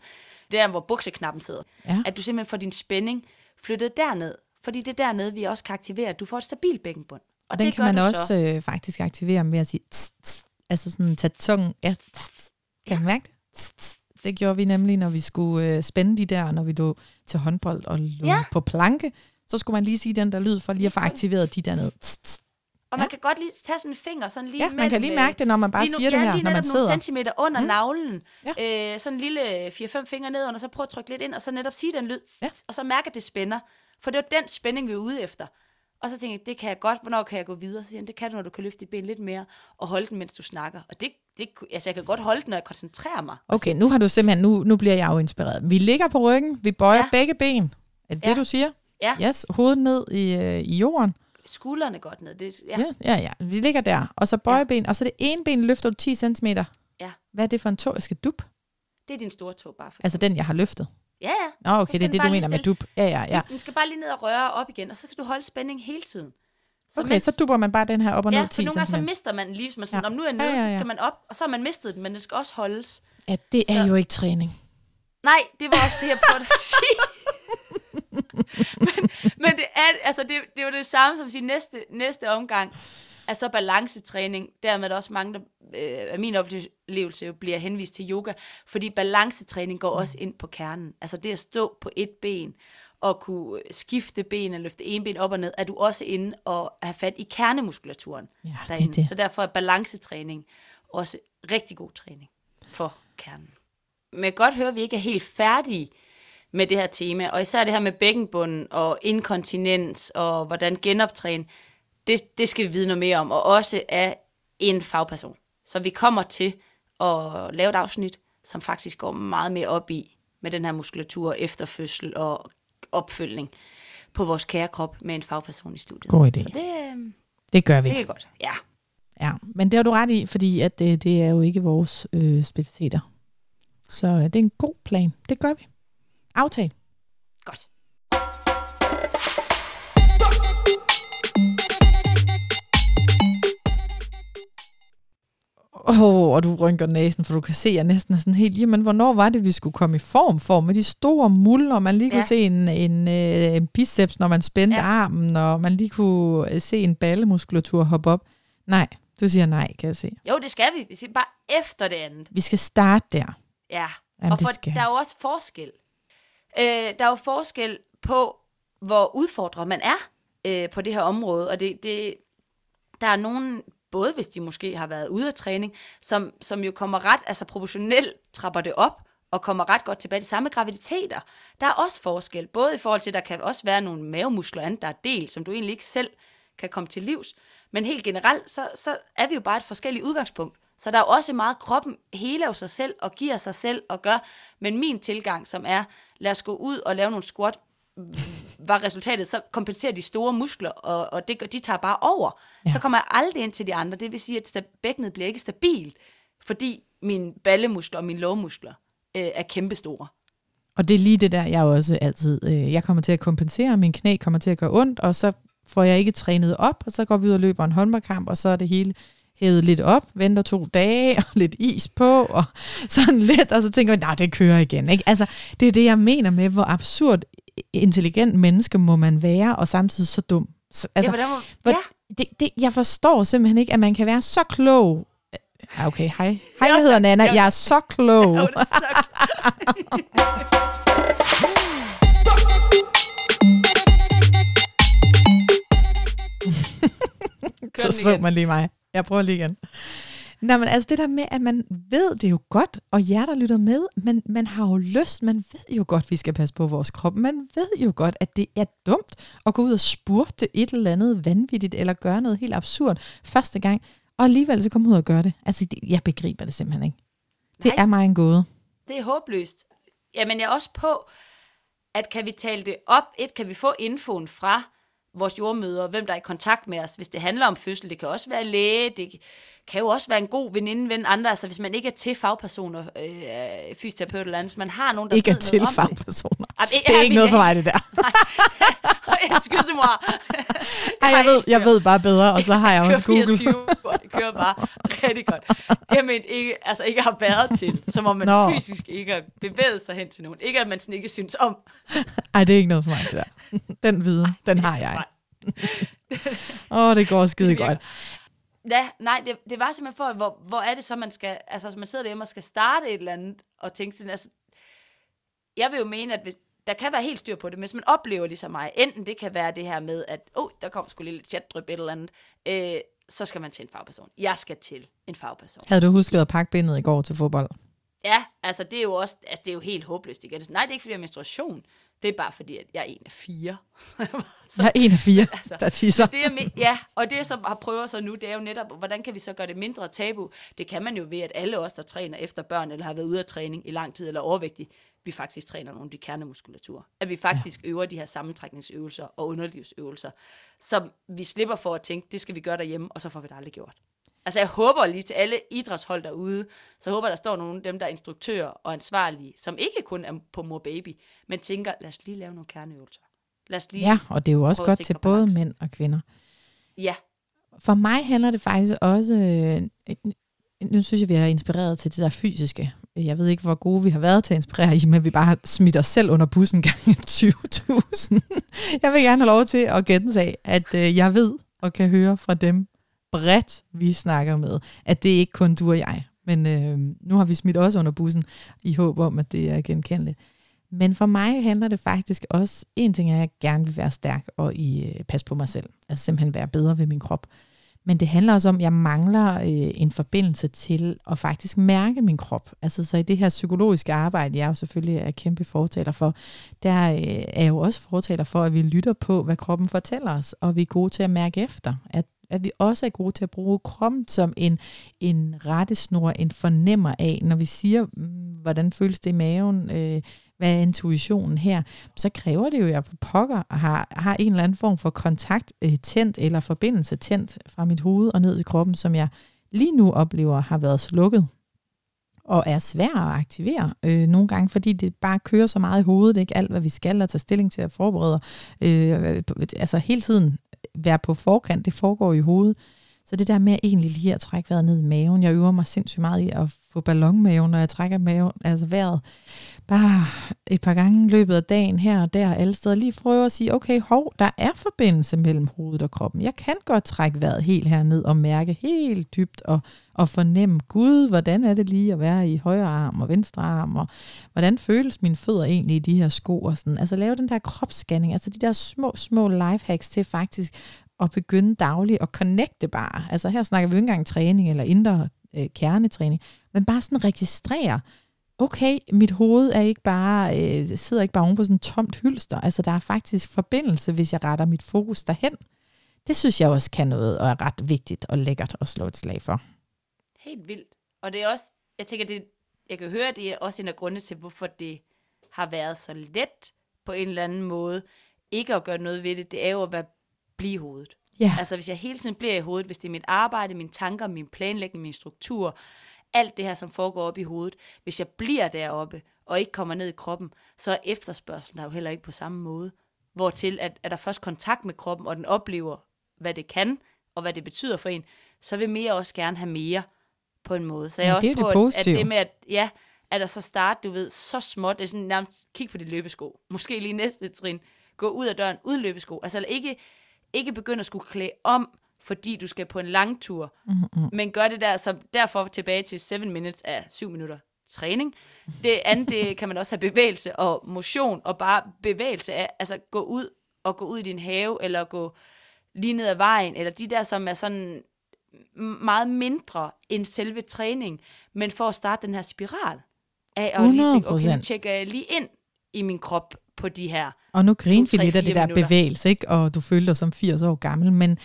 [SPEAKER 2] der hvor bukseknappen sidder.
[SPEAKER 3] Ja.
[SPEAKER 2] At du simpelthen får din spænding flyttet derned. Fordi det er dernede, vi også kan aktivere, at du får et stabilt bækkenbund.
[SPEAKER 3] Og den
[SPEAKER 2] det
[SPEAKER 3] kan man også
[SPEAKER 2] så.
[SPEAKER 3] øh, faktisk aktivere med at sige, tss, tss, altså sådan tage tungen, ja, tss, kan du mærke det? Tss, tss. Det gjorde vi nemlig, når vi skulle øh, spænde de der, når vi lå til håndbold og lå
[SPEAKER 2] Ja.
[SPEAKER 3] på planke, så skulle man lige sige den der lyd, for lige at få aktiveret de dernede. Tss, tss.
[SPEAKER 2] Og man kan godt lige tage sådan en finger, sådan lige
[SPEAKER 3] Ja, man
[SPEAKER 2] mellem,
[SPEAKER 3] kan lige
[SPEAKER 2] øh,
[SPEAKER 3] mærke det, når man bare
[SPEAKER 2] lige nu-
[SPEAKER 3] siger det
[SPEAKER 2] ja,
[SPEAKER 3] her,
[SPEAKER 2] lige
[SPEAKER 3] når man
[SPEAKER 2] netop nogle
[SPEAKER 3] sidder.
[SPEAKER 2] centimeter under mm. navlen.
[SPEAKER 3] Ja.
[SPEAKER 2] Øh, sådan en lille 4-5 fingre ned under, så prøv at trykke lidt ind, og så netop sige den lyd,
[SPEAKER 3] Ja.
[SPEAKER 2] og så mærke, at det spænder. For det var den spænding, vi er ude efter. Og så tænkte jeg, det kan jeg godt, hvornår kan jeg gå videre? Så siger han, det kan du, når du kan løfte dit ben lidt mere, og holde den, mens du snakker. Og det, det, altså jeg kan godt holde den, når jeg koncentrerer mig.
[SPEAKER 3] Okay, nu har du simpelthen, nu, nu bliver jeg jo inspireret. Vi ligger på ryggen, vi bøjer
[SPEAKER 2] Ja.
[SPEAKER 3] begge ben. Er det
[SPEAKER 2] Ja.
[SPEAKER 3] det, du siger?
[SPEAKER 2] Ja,
[SPEAKER 3] Yes, hovedet ned i, øh, i jorden.
[SPEAKER 2] Skuldrene godt ned. Det, ja.
[SPEAKER 3] Ja. ja, ja, ja. Vi ligger der. Og så bøjeben, og så det ene ben løfter du 10 cm.
[SPEAKER 2] ja,
[SPEAKER 3] Hvad er det for en tog, jeg skal dup?
[SPEAKER 2] det er din store tog bare. For
[SPEAKER 3] Altså den, jeg har løftet.
[SPEAKER 2] ja, ja.
[SPEAKER 3] Nå, okay, det er det, du mener med dup. Ja, ja, ja.
[SPEAKER 2] Den skal bare lige ned og røre op igen, og så skal du holde spænding hele tiden. Så
[SPEAKER 3] Okay,
[SPEAKER 2] mens-
[SPEAKER 3] så dupper man bare den her op og
[SPEAKER 2] Ja,
[SPEAKER 3] ned
[SPEAKER 2] for
[SPEAKER 3] 10
[SPEAKER 2] nogle gange så
[SPEAKER 3] cm.
[SPEAKER 2] mister man lige, hvis man siger,
[SPEAKER 3] Ja.
[SPEAKER 2] ja. nu er jeg
[SPEAKER 3] Ja,
[SPEAKER 2] nede,
[SPEAKER 3] ja,
[SPEAKER 2] så
[SPEAKER 3] ja.
[SPEAKER 2] skal man op, og så har man mistet den, men den skal også holdes.
[SPEAKER 3] Ja, det er
[SPEAKER 2] Så-
[SPEAKER 3] jo ikke træning.
[SPEAKER 2] Nej, det var også det, jeg prøvede at sige. *laughs* men, men det er, altså det, det er jo det samme som sige, næste, næste omgang, at så balancetræning, dermed er der også mange, der øh, af min oplevelse jo bliver henvist til yoga, fordi balancetræning går også ind på kernen. Altså det at stå på et ben, og kunne skifte ben og løfte en ben op og ned, er du også inde og have fat i kernemuskulaturen
[SPEAKER 3] Ja, det er
[SPEAKER 2] derinde.
[SPEAKER 3] det.
[SPEAKER 2] Så derfor er balancetræning også rigtig god træning for kernen. Men jeg kan godt høre, at vi ikke er helt færdige med det her tema, og især det her med bækkenbunden og inkontinens og hvordan genoptræne, det, det skal vi vide noget mere om, og også af en fagperson. Så vi kommer til at lave et afsnit, som faktisk går meget mere op i med den her muskulatur efter fødsel og opfølgning på vores kære krop med en fagperson i studiet.
[SPEAKER 3] God idé.
[SPEAKER 2] Så det, øh,
[SPEAKER 3] Det gør vi.
[SPEAKER 2] det er godt. Ja,
[SPEAKER 3] Ja, men det har du ret i, fordi at det, det er jo ikke vores øh, specialiteter. Så øh, det er en god plan. Det gør vi. Aftale.
[SPEAKER 2] godt.
[SPEAKER 3] Åh, oh, og du rynker næsen, for du kan se, at jeg næsten er sådan helt, jamen, hvornår var det, vi skulle komme i form for med de store muller, man lige kunne
[SPEAKER 2] Ja.
[SPEAKER 3] se en, en, øh, en biceps, når man spændte
[SPEAKER 2] Ja.
[SPEAKER 3] armen, og man lige kunne øh, se en ballemuskulatur hoppe op. Nej, du siger nej, kan jeg se.
[SPEAKER 2] Jo, det skal vi. Vi skal bare efter det andet.
[SPEAKER 3] Vi skal starte der.
[SPEAKER 2] Ja,
[SPEAKER 3] Jamen,
[SPEAKER 2] og for,
[SPEAKER 3] skal
[SPEAKER 2] der er jo også forskel. Øh, der er jo forskel på, hvor udfordret man er øh, på det her område, og det, det, der er nogen, både hvis de måske har været ude af træning, som, som jo kommer ret, altså proportionelt trapper det op, og kommer ret godt tilbage. De samme graviditeter. Der er også forskel, både i forhold til, at der kan også være nogle mavemuskler andet, der er del, som du egentlig ikke selv kan komme til livs. Men helt generelt, så, så er vi jo bare et forskelligt udgangspunkt. Så der er jo også meget, kroppen heler jo sig selv og giver sig selv og gør. Men min tilgang, som er, lad os gå ud og lave nogle squat, var resultatet, så kompenserer de store muskler, og, og det, de tager bare over. Ja. Så kommer jeg aldrig ind til de andre. Det vil sige, at bækkenet bliver ikke stabilt, fordi mine ballemuskler og mine lårmuskler øh, er kæmpestore.
[SPEAKER 3] Og det er lige det der, jeg også altid, øh, jeg kommer til at kompensere, min knæ kommer til at gøre ondt, og så får jeg ikke trænet op, og så går vi ud og løber en håndboldkamp, og så er det hele hævet lidt op, venter to dage, *laughs* og lidt is på, og sådan lidt, og så tænker jeg, nej, det kører igen. Ikke? Altså, det er det, jeg mener med, hvor absurd intelligent menneske må man være, og samtidig så dum. Så,
[SPEAKER 2] Altså, ja, må,
[SPEAKER 3] hvor-
[SPEAKER 2] ja,
[SPEAKER 3] det, det, jeg forstår simpelthen ikke, at man kan være så klog. Ah, Okay, hej. Hej,
[SPEAKER 2] Ja,
[SPEAKER 3] jeg hedder. Nana.
[SPEAKER 2] Ja.
[SPEAKER 3] Jeg er så klog.
[SPEAKER 2] så *laughs*
[SPEAKER 3] så man lige mig. Jeg prøver lige igen. Nå, men altså det der med, at man ved det jo godt, og jer, der lytter med, men man har jo lyst, man ved jo godt, at vi skal passe på vores krop. Man ved jo godt, at det er dumt at gå ud og spurte et eller andet vanvittigt, eller gøre noget helt absurd første gang, og alligevel så komme ud og gøre det. Altså, det, jeg begriber det simpelthen ikke. Det
[SPEAKER 2] Nej.
[SPEAKER 3] er mig en gåde.
[SPEAKER 2] Det er håbløst. Jamen, jeg er også på, at kan vi tale det op? Et, kan vi få infoen fra vores jordmøder, hvem der er i kontakt med os, hvis det handler om fødsel. Det kan også være læge, det kan jo også være en god veninde, ven, andre. Altså, hvis man ikke er til fagpersoner, øh, fysioterapeut eller andet, man har nogen, der
[SPEAKER 3] Ikke er til
[SPEAKER 2] det.
[SPEAKER 3] fagpersoner.
[SPEAKER 2] Jamen,
[SPEAKER 3] Det er ikke noget for mig, det der. *laughs*
[SPEAKER 2] Excuse *laughs* mig.
[SPEAKER 3] Ej, jeg, ved, jeg ved bare bedre, og så har jeg også Google.
[SPEAKER 2] 24 uger, det kører bare rigtig godt. Jamen, ikke, altså ikke har været til, som om man
[SPEAKER 3] Nå.
[SPEAKER 2] fysisk ikke har bevæget sig hen til nogen. Ikke at man sådan ikke synes om.
[SPEAKER 3] Ej, det er ikke noget for mig, det der. Den viden, den har jeg. Åh, oh, det går *laughs* skide
[SPEAKER 2] Det
[SPEAKER 3] godt.
[SPEAKER 2] Ja, nej, det, det var simpelthen for, hvor, hvor er det så, man skal, altså man sidder derhjemme og skal starte et eller andet, og tænke sådan, altså, jeg vil jo mene, at hvis, der kan være helt styr på det, men hvis man oplever ligesom mig, enten det kan være det her med, at, åh, oh, der kom sgu lidt chatdryp et eller andet, øh, så skal man til en fagperson. Jeg skal til en fagperson.
[SPEAKER 3] Havde du husket at pakke bindet i går til fodbold?
[SPEAKER 2] Ja, altså det er jo også, altså det er jo helt håbløst igen. Nej, det er ikke fordi jeg menstruation. Det er bare fordi, at jeg er en af fire. *laughs* så,
[SPEAKER 3] Jeg er en af fire, *laughs*
[SPEAKER 2] Altså,
[SPEAKER 3] der tisser.
[SPEAKER 2] det er me- ja, og det, som har prøver så nu, det er jo netop, hvordan kan vi så gøre det mindre tabu? Det kan man jo ved, at alle os, der træner efter børn, eller har været ude af træning i lang tid, eller overvægtige, vi faktisk træner nogle af de kernemuskulatur. At vi faktisk ja. øver de her sammentrækningsøvelser og underlivsøvelser, som vi slipper for at tænke, det skal vi gøre derhjemme, og så får vi det aldrig gjort. Altså jeg håber lige til alle idrætshold derude, så håber der står nogle af dem, der er instruktører og ansvarlige, som ikke kun er på mor baby, men tænker, lad os lige lave nogle kerneøvelser. Lad os lige,
[SPEAKER 3] Ja, og det er jo også godt til både
[SPEAKER 2] balancen.
[SPEAKER 3] mænd og kvinder.
[SPEAKER 2] ja
[SPEAKER 3] For mig handler det faktisk også... Øh, nu synes jeg, vi er inspireret til det der fysiske. Jeg ved ikke, hvor gode vi har været til at inspirere i, men vi bare har smidt os selv under bussen gange *laughs* 20.000. Jeg vil gerne have lov til at gentage, at øh, jeg ved og kan høre fra dem, bredt, vi snakker med. At det er ikke kun du og jeg. Men øh, nu har vi smidt også under bussen i håb om, at det er genkendeligt. Men for mig handler det faktisk også, en ting er, at jeg gerne vil være stærk og i, øh, passe på mig selv. Altså simpelthen være bedre ved min krop. Men det handler også om, at jeg mangler øh, en forbindelse til at faktisk mærke min krop. Altså så i det her psykologiske arbejde, jeg jo selvfølgelig er kæmpe fortaler for, der øh, er jeg jo også fortaler for, at vi lytter på, hvad kroppen fortæller os, og vi er gode til at mærke efter. At, at vi også er gode til at bruge kroppen som en, en rettesnor, en fornemmer af, når vi siger, mm, hvordan føles det i maven, øh, hvad er intuitionen her, så kræver det jo, at jeg på pokker har, har en eller anden form for kontakt øh, tændt, eller forbindelse tændt fra mit hoved og ned i kroppen, som jeg lige nu oplever har været slukket og er svær at aktivere. Øh, nogle gange, fordi det bare kører så meget i hovedet, ikke alt, hvad vi skal, og tage stilling til at forberede. Øh, altså hele tiden være på forkant, det foregår i hovedet. Så det der med egentlig lige at trække vejret ned i maven, jeg øver mig sindssygt meget i at få ballonmave, når jeg trækker maven, altså vejret bare et par gange i løbet af dagen her og der alle steder, lige prøve at sige, okay, hov, der er forbindelse mellem hovedet og kroppen. Jeg kan godt trække vejret helt herned og mærke helt dybt og, og fornemme, gud, hvordan er det lige at være i højre arm og venstre arm, og hvordan føles mine fødder egentlig i de her sko og sådan. Altså lave den der kropsscanning, altså de der små, små lifehacks til faktisk at begynde dagligt at connecte bare. Altså her snakker vi jo ikke engang træning eller indre øh, kernetræning, men bare sådan registrere, okay, mit hoved er ikke bare, øh, sidder ikke bare oven på sådan en tomt hylster. Altså der er faktisk forbindelse, hvis jeg retter mit fokus derhen. Det synes jeg også kan noget, og er ret vigtigt og lækkert at slå et slag for.
[SPEAKER 2] Helt vildt. Og det er også, jeg tænker, det, jeg kan høre, det er også en af grundene til, hvorfor det har været så let på en eller anden måde, ikke at gøre noget ved det, det er jo at være blive i hovedet.
[SPEAKER 3] Ja.
[SPEAKER 2] Altså hvis jeg hele tiden bliver i hovedet, hvis det er mit arbejde, mine tanker, min planlægning, min struktur, alt det her, som foregår op i hovedet, hvis jeg bliver deroppe, og ikke kommer ned i kroppen, så er efterspørgselen der jo heller ikke på samme måde. Hvortil, at, at der først kontakt med kroppen, og den oplever, hvad det kan, og hvad det betyder for en, så vil mere også gerne have mere på en måde. Så jeg
[SPEAKER 3] Ja,
[SPEAKER 2] er
[SPEAKER 3] det
[SPEAKER 2] også
[SPEAKER 3] er
[SPEAKER 2] på,
[SPEAKER 3] det
[SPEAKER 2] at, at
[SPEAKER 3] positive.
[SPEAKER 2] det med, at, ja, at der så starte, du ved, så småt, det er sådan nærmest, kig på de løbesko. Måske lige næste trin. Gå ud af døren uden løbesko. Altså ikke, ikke begynde at skulle klæde om, fordi du skal på en lang tur. Mm-hmm. Men gør det der, så derfor tilbage til 7 minutes af 7 minutter træning. Det andet, det kan man også have bevægelse og motion, og bare bevægelse af, altså gå ud og gå ud i din have, eller gå lige ned ad vejen, eller de der, som er sådan meget mindre end selve træning, men for at starte den her spiral af at lige tænke, okay, nu
[SPEAKER 3] 100%.
[SPEAKER 2] tjekker jeg lige ind i min krop på de her.
[SPEAKER 3] Og nu grinte vi lidt af det der
[SPEAKER 2] minutter.
[SPEAKER 3] bevægelse, ikke? og du følte dig som 80 år gammel, men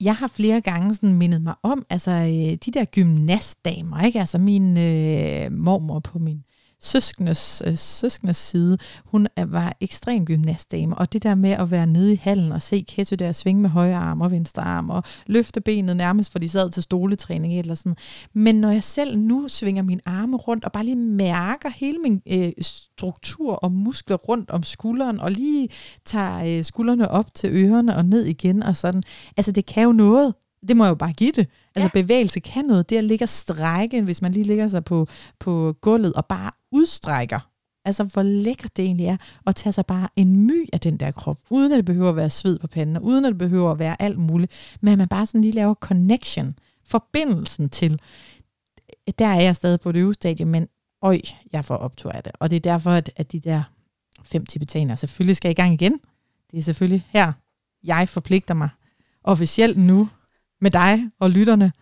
[SPEAKER 3] jeg har flere gange sådan mindet mig om, altså øh, de der gymnastdamer, ikke? altså min øh, mormor på min søskendes, øh, søskendes side, hun er, var ekstrem gymnastdame, og det der med at være nede i hallen og se Ketty der svinge med højre arm og venstre arm, og løfte benet nærmest, for de sad til stoletræning eller sådan. Men når jeg selv nu svinger min arme rundt, og bare lige mærker hele min øh, struktur og muskler rundt om skulderen, og lige tager øh, skuldrene op til ørerne og ned igen, og sådan, altså det kan jo noget. Det må jeg jo bare give det. Altså ja. bevægelse kan noget. Det at ligge og strække, hvis man lige ligger sig på, på gulvet og bare udstrækker. Altså hvor lækkert det egentlig er at tage sig bare en my af den der krop, uden at det behøver at være sved på panden, og uden at det behøver at være alt muligt, men at man bare sådan lige laver connection, forbindelsen til. Der er jeg stadig på det øvestadie, men øj, jeg får optur af det. Og det er derfor, at, at de der fem tibetanere selvfølgelig skal i gang igen. Det er selvfølgelig her, jeg forpligter mig officielt nu med dig og lytterne.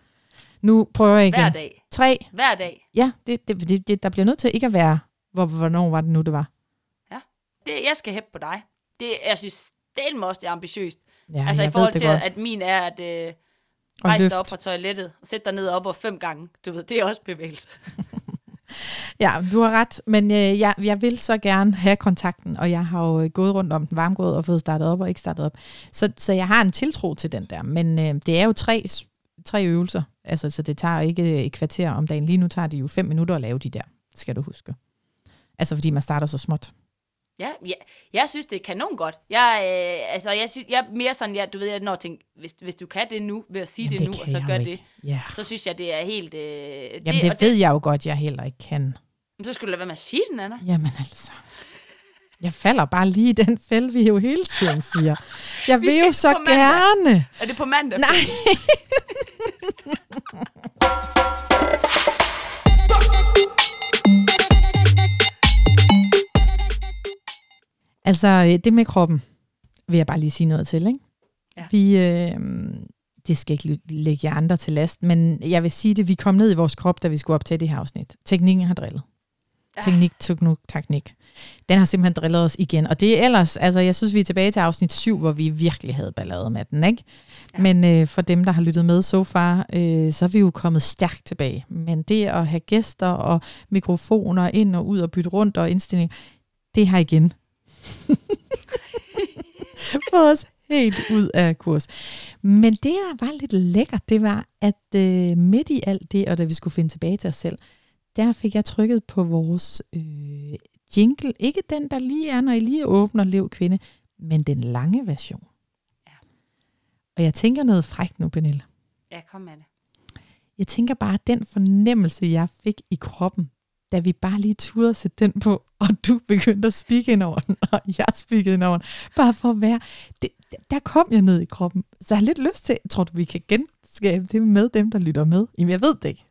[SPEAKER 3] Nu prøver jeg igen.
[SPEAKER 2] Hver dag.
[SPEAKER 3] Tre.
[SPEAKER 2] Hver dag.
[SPEAKER 3] Ja, det, det, det, det, der bliver nødt til ikke at være, hvor, hvornår var det nu, det var.
[SPEAKER 2] Det, jeg skal hæppe på dig. Det, jeg synes, det er også det er ambitiøst.
[SPEAKER 3] Ja,
[SPEAKER 2] altså i forhold til,
[SPEAKER 3] godt.
[SPEAKER 2] at min er at øh, rejse dig op fra toilettet, og sætte dig ned op og fem gange. Du ved, det er også bevægelse. *laughs*
[SPEAKER 3] Ja, du har ret, men øh, jeg, jeg vil så gerne have kontakten, og jeg har jo øh, gået rundt om den varmgået og fået startet op og ikke startet op. Så, så jeg har en tiltro til den der, men øh, det er jo tre, tre øvelser, altså, så det tager ikke et kvarter om dagen. Lige nu tager det jo fem minutter at lave de der, skal du huske. Altså fordi man starter så småt.
[SPEAKER 2] Ja, ja, jeg synes, det er kanon godt. Jeg, øh, altså, jeg, synes, jeg er mere sådan, ja, du ved, jeg når tænker, hvis, hvis du kan det nu, ved at sige
[SPEAKER 3] Jamen,
[SPEAKER 2] det, nu,
[SPEAKER 3] kan
[SPEAKER 2] og så gør det.
[SPEAKER 3] Ja.
[SPEAKER 2] så synes jeg, det er helt... Øh,
[SPEAKER 3] Jamen det,
[SPEAKER 2] og
[SPEAKER 3] ved jeg jo godt, jeg heller ikke kan.
[SPEAKER 2] Men så skulle du lade være med at sige den, Anna.
[SPEAKER 3] Jamen altså. Jeg falder bare lige i den fælde, vi jo hele tiden siger. Jeg *laughs* vil jo så gerne.
[SPEAKER 2] Er det på mandag?
[SPEAKER 3] Nej. *laughs* altså, øh, det med kroppen vil jeg bare lige sige noget til, ikke?
[SPEAKER 2] Ja.
[SPEAKER 3] Vi, øh, det skal ikke lægge jer andre til last, men jeg vil sige det, vi kom ned i vores krop, da vi skulle optage det her afsnit. Teknikken har drillet. Teknik, teknik, teknik. Den har simpelthen drillet os igen. Og det er ellers, altså jeg synes, vi er tilbage til afsnit 7, hvor vi virkelig havde ballade med den, ikke?
[SPEAKER 2] Ja.
[SPEAKER 3] Men øh, for dem, der har lyttet med så far, øh, så er vi jo kommet stærkt tilbage. Men det at have gæster og mikrofoner ind og ud og bytte rundt og indstilling, det har igen *laughs* fået os helt ud af kurs. Men det, der var lidt lækkert, det var, at øh, midt i alt det, og da vi skulle finde tilbage til os selv, der fik jeg trykket på vores øh, jingle. Ikke den, der lige er, når I lige åbner Lev Kvinde, men den lange version.
[SPEAKER 2] Ja.
[SPEAKER 3] Og jeg tænker noget frækt nu, Pernille.
[SPEAKER 2] Ja, kom med det.
[SPEAKER 3] Jeg tænker bare, den fornemmelse, jeg fik i kroppen, da vi bare lige turde sætte den på, og du begyndte at spikke ind over den, *laughs* og jeg spikkede ind over den, bare for at være, det, der kom jeg ned i kroppen. Så jeg har lidt lyst til, tror du, vi kan genskabe det med dem, der lytter med? Jamen, jeg ved det ikke.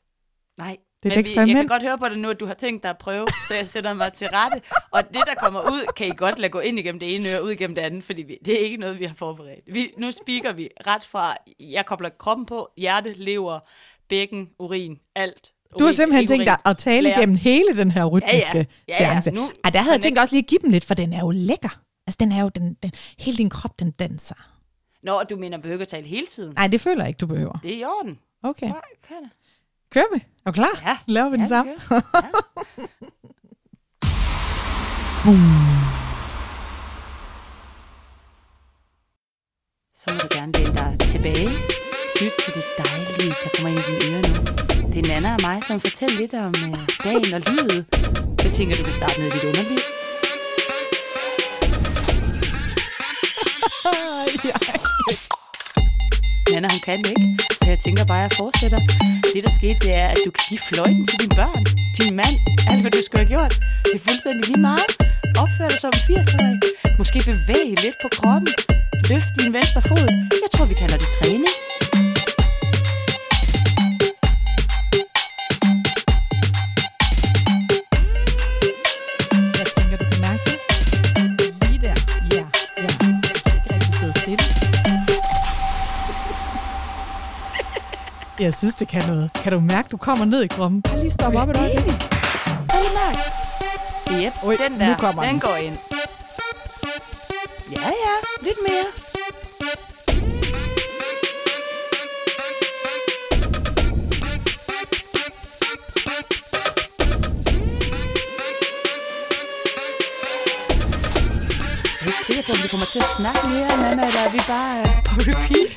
[SPEAKER 2] Nej,
[SPEAKER 3] Det er et
[SPEAKER 2] men vi, jeg
[SPEAKER 3] eksperiment.
[SPEAKER 2] kan godt høre på det nu, at du har tænkt dig at prøve, så jeg sætter mig til rette. Og det, der kommer ud, kan I godt lade gå ind igennem det ene øre, ud igennem det andet, fordi vi, det er ikke noget, vi har forberedt. Vi, nu speaker vi ret fra, jeg kobler kroppen på, hjerte, lever, bækken, urin, alt.
[SPEAKER 3] Du har
[SPEAKER 2] Urin,
[SPEAKER 3] simpelthen
[SPEAKER 2] ikke
[SPEAKER 3] tænkt
[SPEAKER 2] urin.
[SPEAKER 3] dig at tale
[SPEAKER 2] Blære.
[SPEAKER 3] igennem hele den her rytmiske
[SPEAKER 2] Ja, ja. Ja, ja.
[SPEAKER 3] seance.
[SPEAKER 2] Nu-
[SPEAKER 3] Ej, der havde jeg tænkt også lige at give dem lidt, for den er jo lækker. Altså, den er jo, den, den, hele din krop, den danser.
[SPEAKER 2] Nå, du mener, behøver at tale hele tiden.
[SPEAKER 3] Nej, det føler jeg ikke, du behøver.
[SPEAKER 2] Det er i orden.
[SPEAKER 3] Okay,
[SPEAKER 2] Ja, kan det.
[SPEAKER 3] Kører vi? Er du klar?
[SPEAKER 2] Ja.
[SPEAKER 3] Laver vi den
[SPEAKER 2] Ja,
[SPEAKER 3] sammen?
[SPEAKER 2] det kører. Ja. *laughs* Så må du gerne læne dig tilbage. Lyt til det dejlige, der kommer ind i dine ører nu. Det er Nana og mig, som fortæller lidt om øh, dagen og livet. Jeg tænker, du kan starte med dit underliv. *laughs*
[SPEAKER 3] ja.
[SPEAKER 2] Nana, hun kan det ikke, så jeg tænker bare, at jeg fortsætter. Det, der skete, det er, at du kan give fløjten til dine børn, din mand, alt hvad du skulle have gjort. Det er fuldstændig lige meget. Opfør dig som en 80-årig. Måske bevæge lidt på kroppen. Løft din venstre fod. Jeg tror, vi kalder det træning.
[SPEAKER 3] Jeg synes, det kan noget. Kan du mærke, du kommer ned i kroppen? Bare lige stoppe op et øjeblik.
[SPEAKER 2] Prøv lige mærke. Yep,
[SPEAKER 3] Oj,
[SPEAKER 2] den
[SPEAKER 3] nu
[SPEAKER 2] der,
[SPEAKER 3] kommer
[SPEAKER 2] den
[SPEAKER 3] den.
[SPEAKER 2] går ind. Ja, ja, lidt mere. Jeg er ikke sikker på, om vi kommer til at snakke mere, Nana, eller er vi bare på repeat?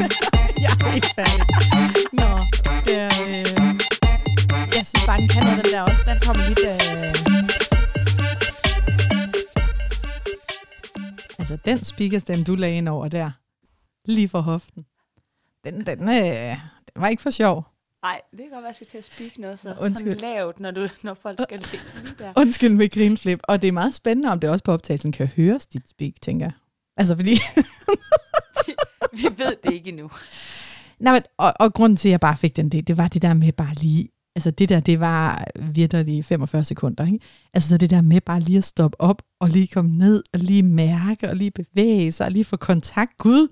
[SPEAKER 2] *laughs*
[SPEAKER 3] jeg er helt færdig. Bare, den kan noget, den der også. Den kommer lidt... Øh... Altså, den speakerstemme, du lagde ind over der, lige for hoften, den, den, øh, den var ikke for sjov.
[SPEAKER 2] Nej, det kan godt være, at jeg skal til at speak noget så,
[SPEAKER 3] Undskyld.
[SPEAKER 2] sådan lavt, når, du, når folk skal ligge lige der.
[SPEAKER 3] Undskyld med grinflip. Og det er meget spændende, om det også på optagelsen kan høres, dit speak, tænker jeg. Altså, fordi... *laughs*
[SPEAKER 2] Vi ved det ikke endnu.
[SPEAKER 3] Nej, men, og, og grunden til, at jeg bare fik den, det, det var det der med bare lige, altså det der, det var virkelig 45 sekunder, ikke? Altså så det der med bare lige at stoppe op, og lige komme ned, og lige mærke, og lige bevæge sig, og lige få kontakt. Gud,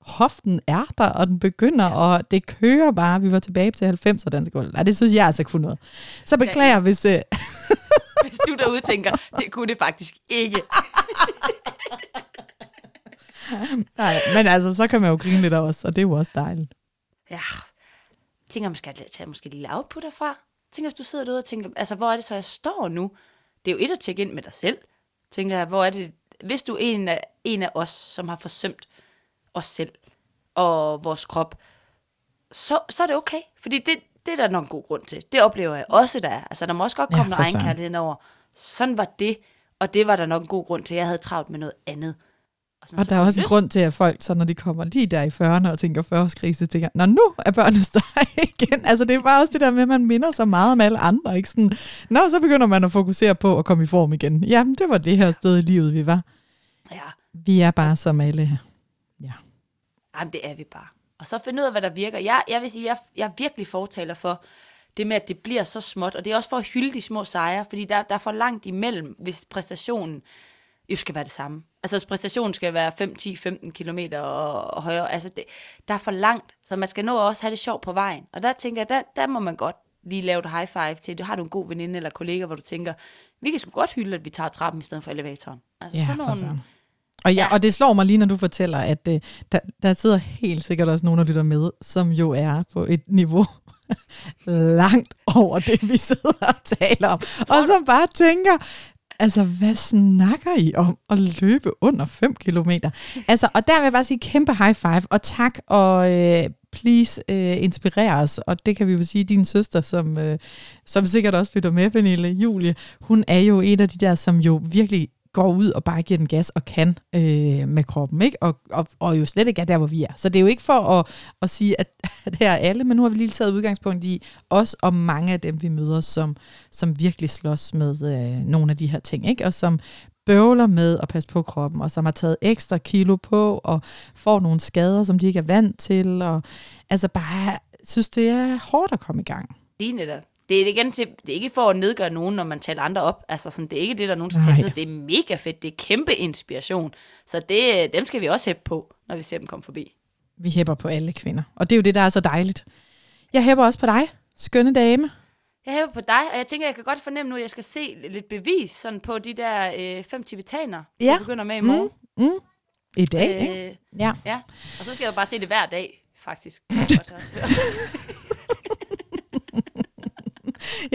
[SPEAKER 3] hoften er der, og den begynder, og det kører bare. Vi var tilbage til 90'er dansegulv. Nej, det synes jeg altså kunne noget. Så beklager, hvis... Øh, *laughs*
[SPEAKER 2] Hvis du derude tænker, det kunne det faktisk ikke. *laughs*
[SPEAKER 3] nej, men altså, så kan man jo grine lidt også, og det er jo også dejligt.
[SPEAKER 2] Ja, tænker måske at tage måske et lille output derfra. Tænker, hvis du sidder derude og tænker, altså hvor er det så, jeg står nu? Det er jo et at tjekke ind med dig selv. Tænker jeg, hvor er det, hvis du er en af, en af os, som har forsømt os selv og vores krop, så, så er det okay. Fordi det, det er der nok en god grund til. Det oplever jeg også, der er. Altså, der må også godt komme ja, noget egenkærlighed over. Sådan var det, og det var der nok en god grund til. Jeg havde travlt med noget andet.
[SPEAKER 3] Og
[SPEAKER 2] så
[SPEAKER 3] der er også en grund til, at folk, så når de kommer lige der i 40'erne og tænker 40-årskrise, tænker, Nå, nu er børnene der *laughs* igen. Altså, det er bare også det der med, at man minder så meget om alle andre. Ikke? Sådan, Nå, så begynder man at fokusere på at komme i form igen. Jamen, det var det her sted i livet, vi var.
[SPEAKER 2] Ja,
[SPEAKER 3] Vi er bare som alle her.
[SPEAKER 2] Jamen, det er vi bare. Og så finde ud af, hvad der virker. Jeg, jeg vil sige, jeg, jeg er virkelig fortaler for det med, at det bliver så småt. Og det er også for at hylde de små sejre, fordi der, der er for langt imellem, hvis præstationen jo skal være det samme. Altså præstationen skal være 5, 10, 15 km og, og højere. Altså det, der er for langt, så man skal nå også have det sjovt på vejen. Og der tænker jeg, der, der må man godt lige lave et high five til. Du har du en god veninde eller kollega, hvor du tænker, vi kan sgu godt hylde, at vi tager trappen i stedet for elevatoren. Altså
[SPEAKER 3] Ja,
[SPEAKER 2] sådan nogle,
[SPEAKER 3] søren. Og, ja,
[SPEAKER 2] Ja.
[SPEAKER 3] og det slår mig lige, når du fortæller, at øh, der, der sidder helt sikkert også nogen, der lytter med, som jo er på et niveau *laughs* langt over det, vi sidder og taler om. Og som bare tænker, altså hvad snakker I om at løbe under 5 kilometer? Altså, og der vil jeg bare sige kæmpe high five, og tak, og øh, please øh, inspirere os. Og det kan vi jo sige, din søster, som, øh, som sikkert også lytter med, Pernille, Julie, hun er jo en af de der, som jo virkelig går ud og bare giver den gas og kan øh, med kroppen, ikke? Og, og, og jo slet ikke er der, hvor vi er. Så det er jo ikke for at, at sige, at, at her er alle, men nu har vi lige taget udgangspunkt i os og mange af dem, vi møder, som, som virkelig slås med øh, nogle af de her ting, ikke? Og som bøvler med at passe på kroppen, og som har taget ekstra kilo på, og får nogle skader, som de ikke er vant til, og altså bare synes, det er hårdt at komme i gang.
[SPEAKER 2] lige netop. Det er igen til, det er ikke for at nedgøre nogen, når man taler andre op. Altså sådan, det er ikke det, der er nogen, der
[SPEAKER 3] Nej.
[SPEAKER 2] taler Det er mega fedt. Det er kæmpe inspiration. Så det, dem skal vi også hæppe på, når vi ser dem komme forbi.
[SPEAKER 3] Vi hæpper på alle kvinder, og det er jo det, der er så dejligt. Jeg hæpper også på dig, skønne dame.
[SPEAKER 2] Jeg hæver på dig, og jeg tænker, jeg kan godt fornemme nu, at jeg skal se lidt bevis sådan på de der øh, fem tibetaner,
[SPEAKER 3] Ja.
[SPEAKER 2] vi begynder med i morgen.
[SPEAKER 3] Mm. I dag, øh. ikke? Ja.
[SPEAKER 2] ja, og så skal jeg jo bare se det hver dag, faktisk. *laughs*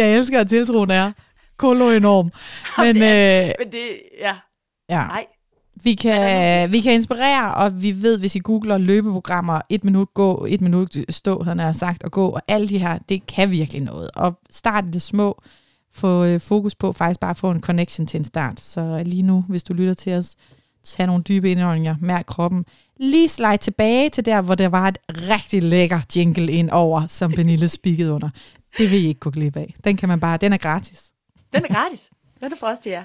[SPEAKER 3] Jeg elsker, at tiltroen er kolo enorm. *laughs* Men øh,
[SPEAKER 2] Men det, ja,
[SPEAKER 3] ja,
[SPEAKER 2] nej.
[SPEAKER 3] vi kan, vi kan inspirere, og vi ved, hvis I googler løbeprogrammer, et minut gå, et minut stå, han har sagt, og gå, og alle de her, det kan virkelig noget. Og start det små, få øh, fokus på faktisk bare at få en connection til en start. Så lige nu, hvis du lytter til os, tag nogle dybe indåndinger, mærk kroppen. Lige slide tilbage til der, hvor der var et rigtig lækker jingle ind over, som Pernille spikkede under. Det vil I ikke gå glip af. Den kan man bare, den er gratis.
[SPEAKER 2] Den er gratis. Den er for os til jer.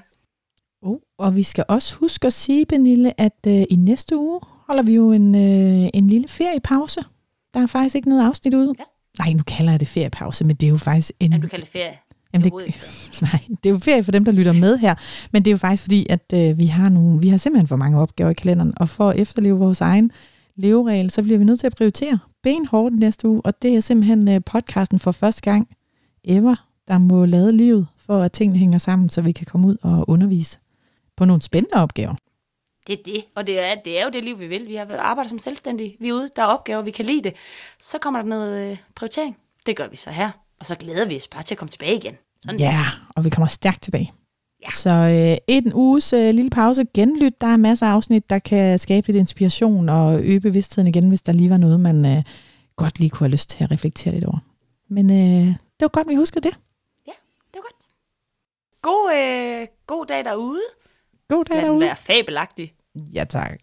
[SPEAKER 3] Oh, og vi skal også huske at sige, Pernille, at øh, i næste uge holder vi jo en, øh, en lille feriepause. Der er faktisk ikke noget afsnit ude.
[SPEAKER 2] Ja.
[SPEAKER 3] Nej, nu kalder jeg det feriepause, men det er jo faktisk en...
[SPEAKER 2] Jamen, du kalder det ferie.
[SPEAKER 3] Jamen, det, *laughs* nej, det er jo ferie for dem, der lytter med her. Men det er jo faktisk fordi, at øh, vi, har nogle, vi har simpelthen for mange opgaver i kalenderen. Og for at efterleve vores egen leveregel, så bliver vi nødt til at prioritere benhårdt næste uge. Og det er simpelthen øh, podcasten for første gang ever, der må lade livet, for at tingene hænger sammen, så vi kan komme ud og undervise på nogle spændende opgaver.
[SPEAKER 2] Det er det, og det er, det er jo det liv, vi vil. Vi har arbejdet som selvstændige. Vi er ude, der er opgaver, vi kan lide det. Så kommer der noget øh, prioritering. Det gør vi så her. Og så glæder vi os bare til at komme tilbage igen. Sådan
[SPEAKER 3] Ja, og vi kommer stærkt tilbage.
[SPEAKER 2] Ja.
[SPEAKER 3] Så øh, en uges øh, lille pause, genlyt. Der er masser af afsnit, der kan skabe lidt inspiration og øge bevidstheden igen, hvis der lige var noget, man øh, godt lige kunne have lyst til at reflektere lidt over. Men øh, det var godt, vi huskede det.
[SPEAKER 2] Det var godt. God, øh, god dag derude.
[SPEAKER 3] God dag
[SPEAKER 2] Lad den
[SPEAKER 3] derude.
[SPEAKER 2] være fabelagtig.
[SPEAKER 3] Ja, tak.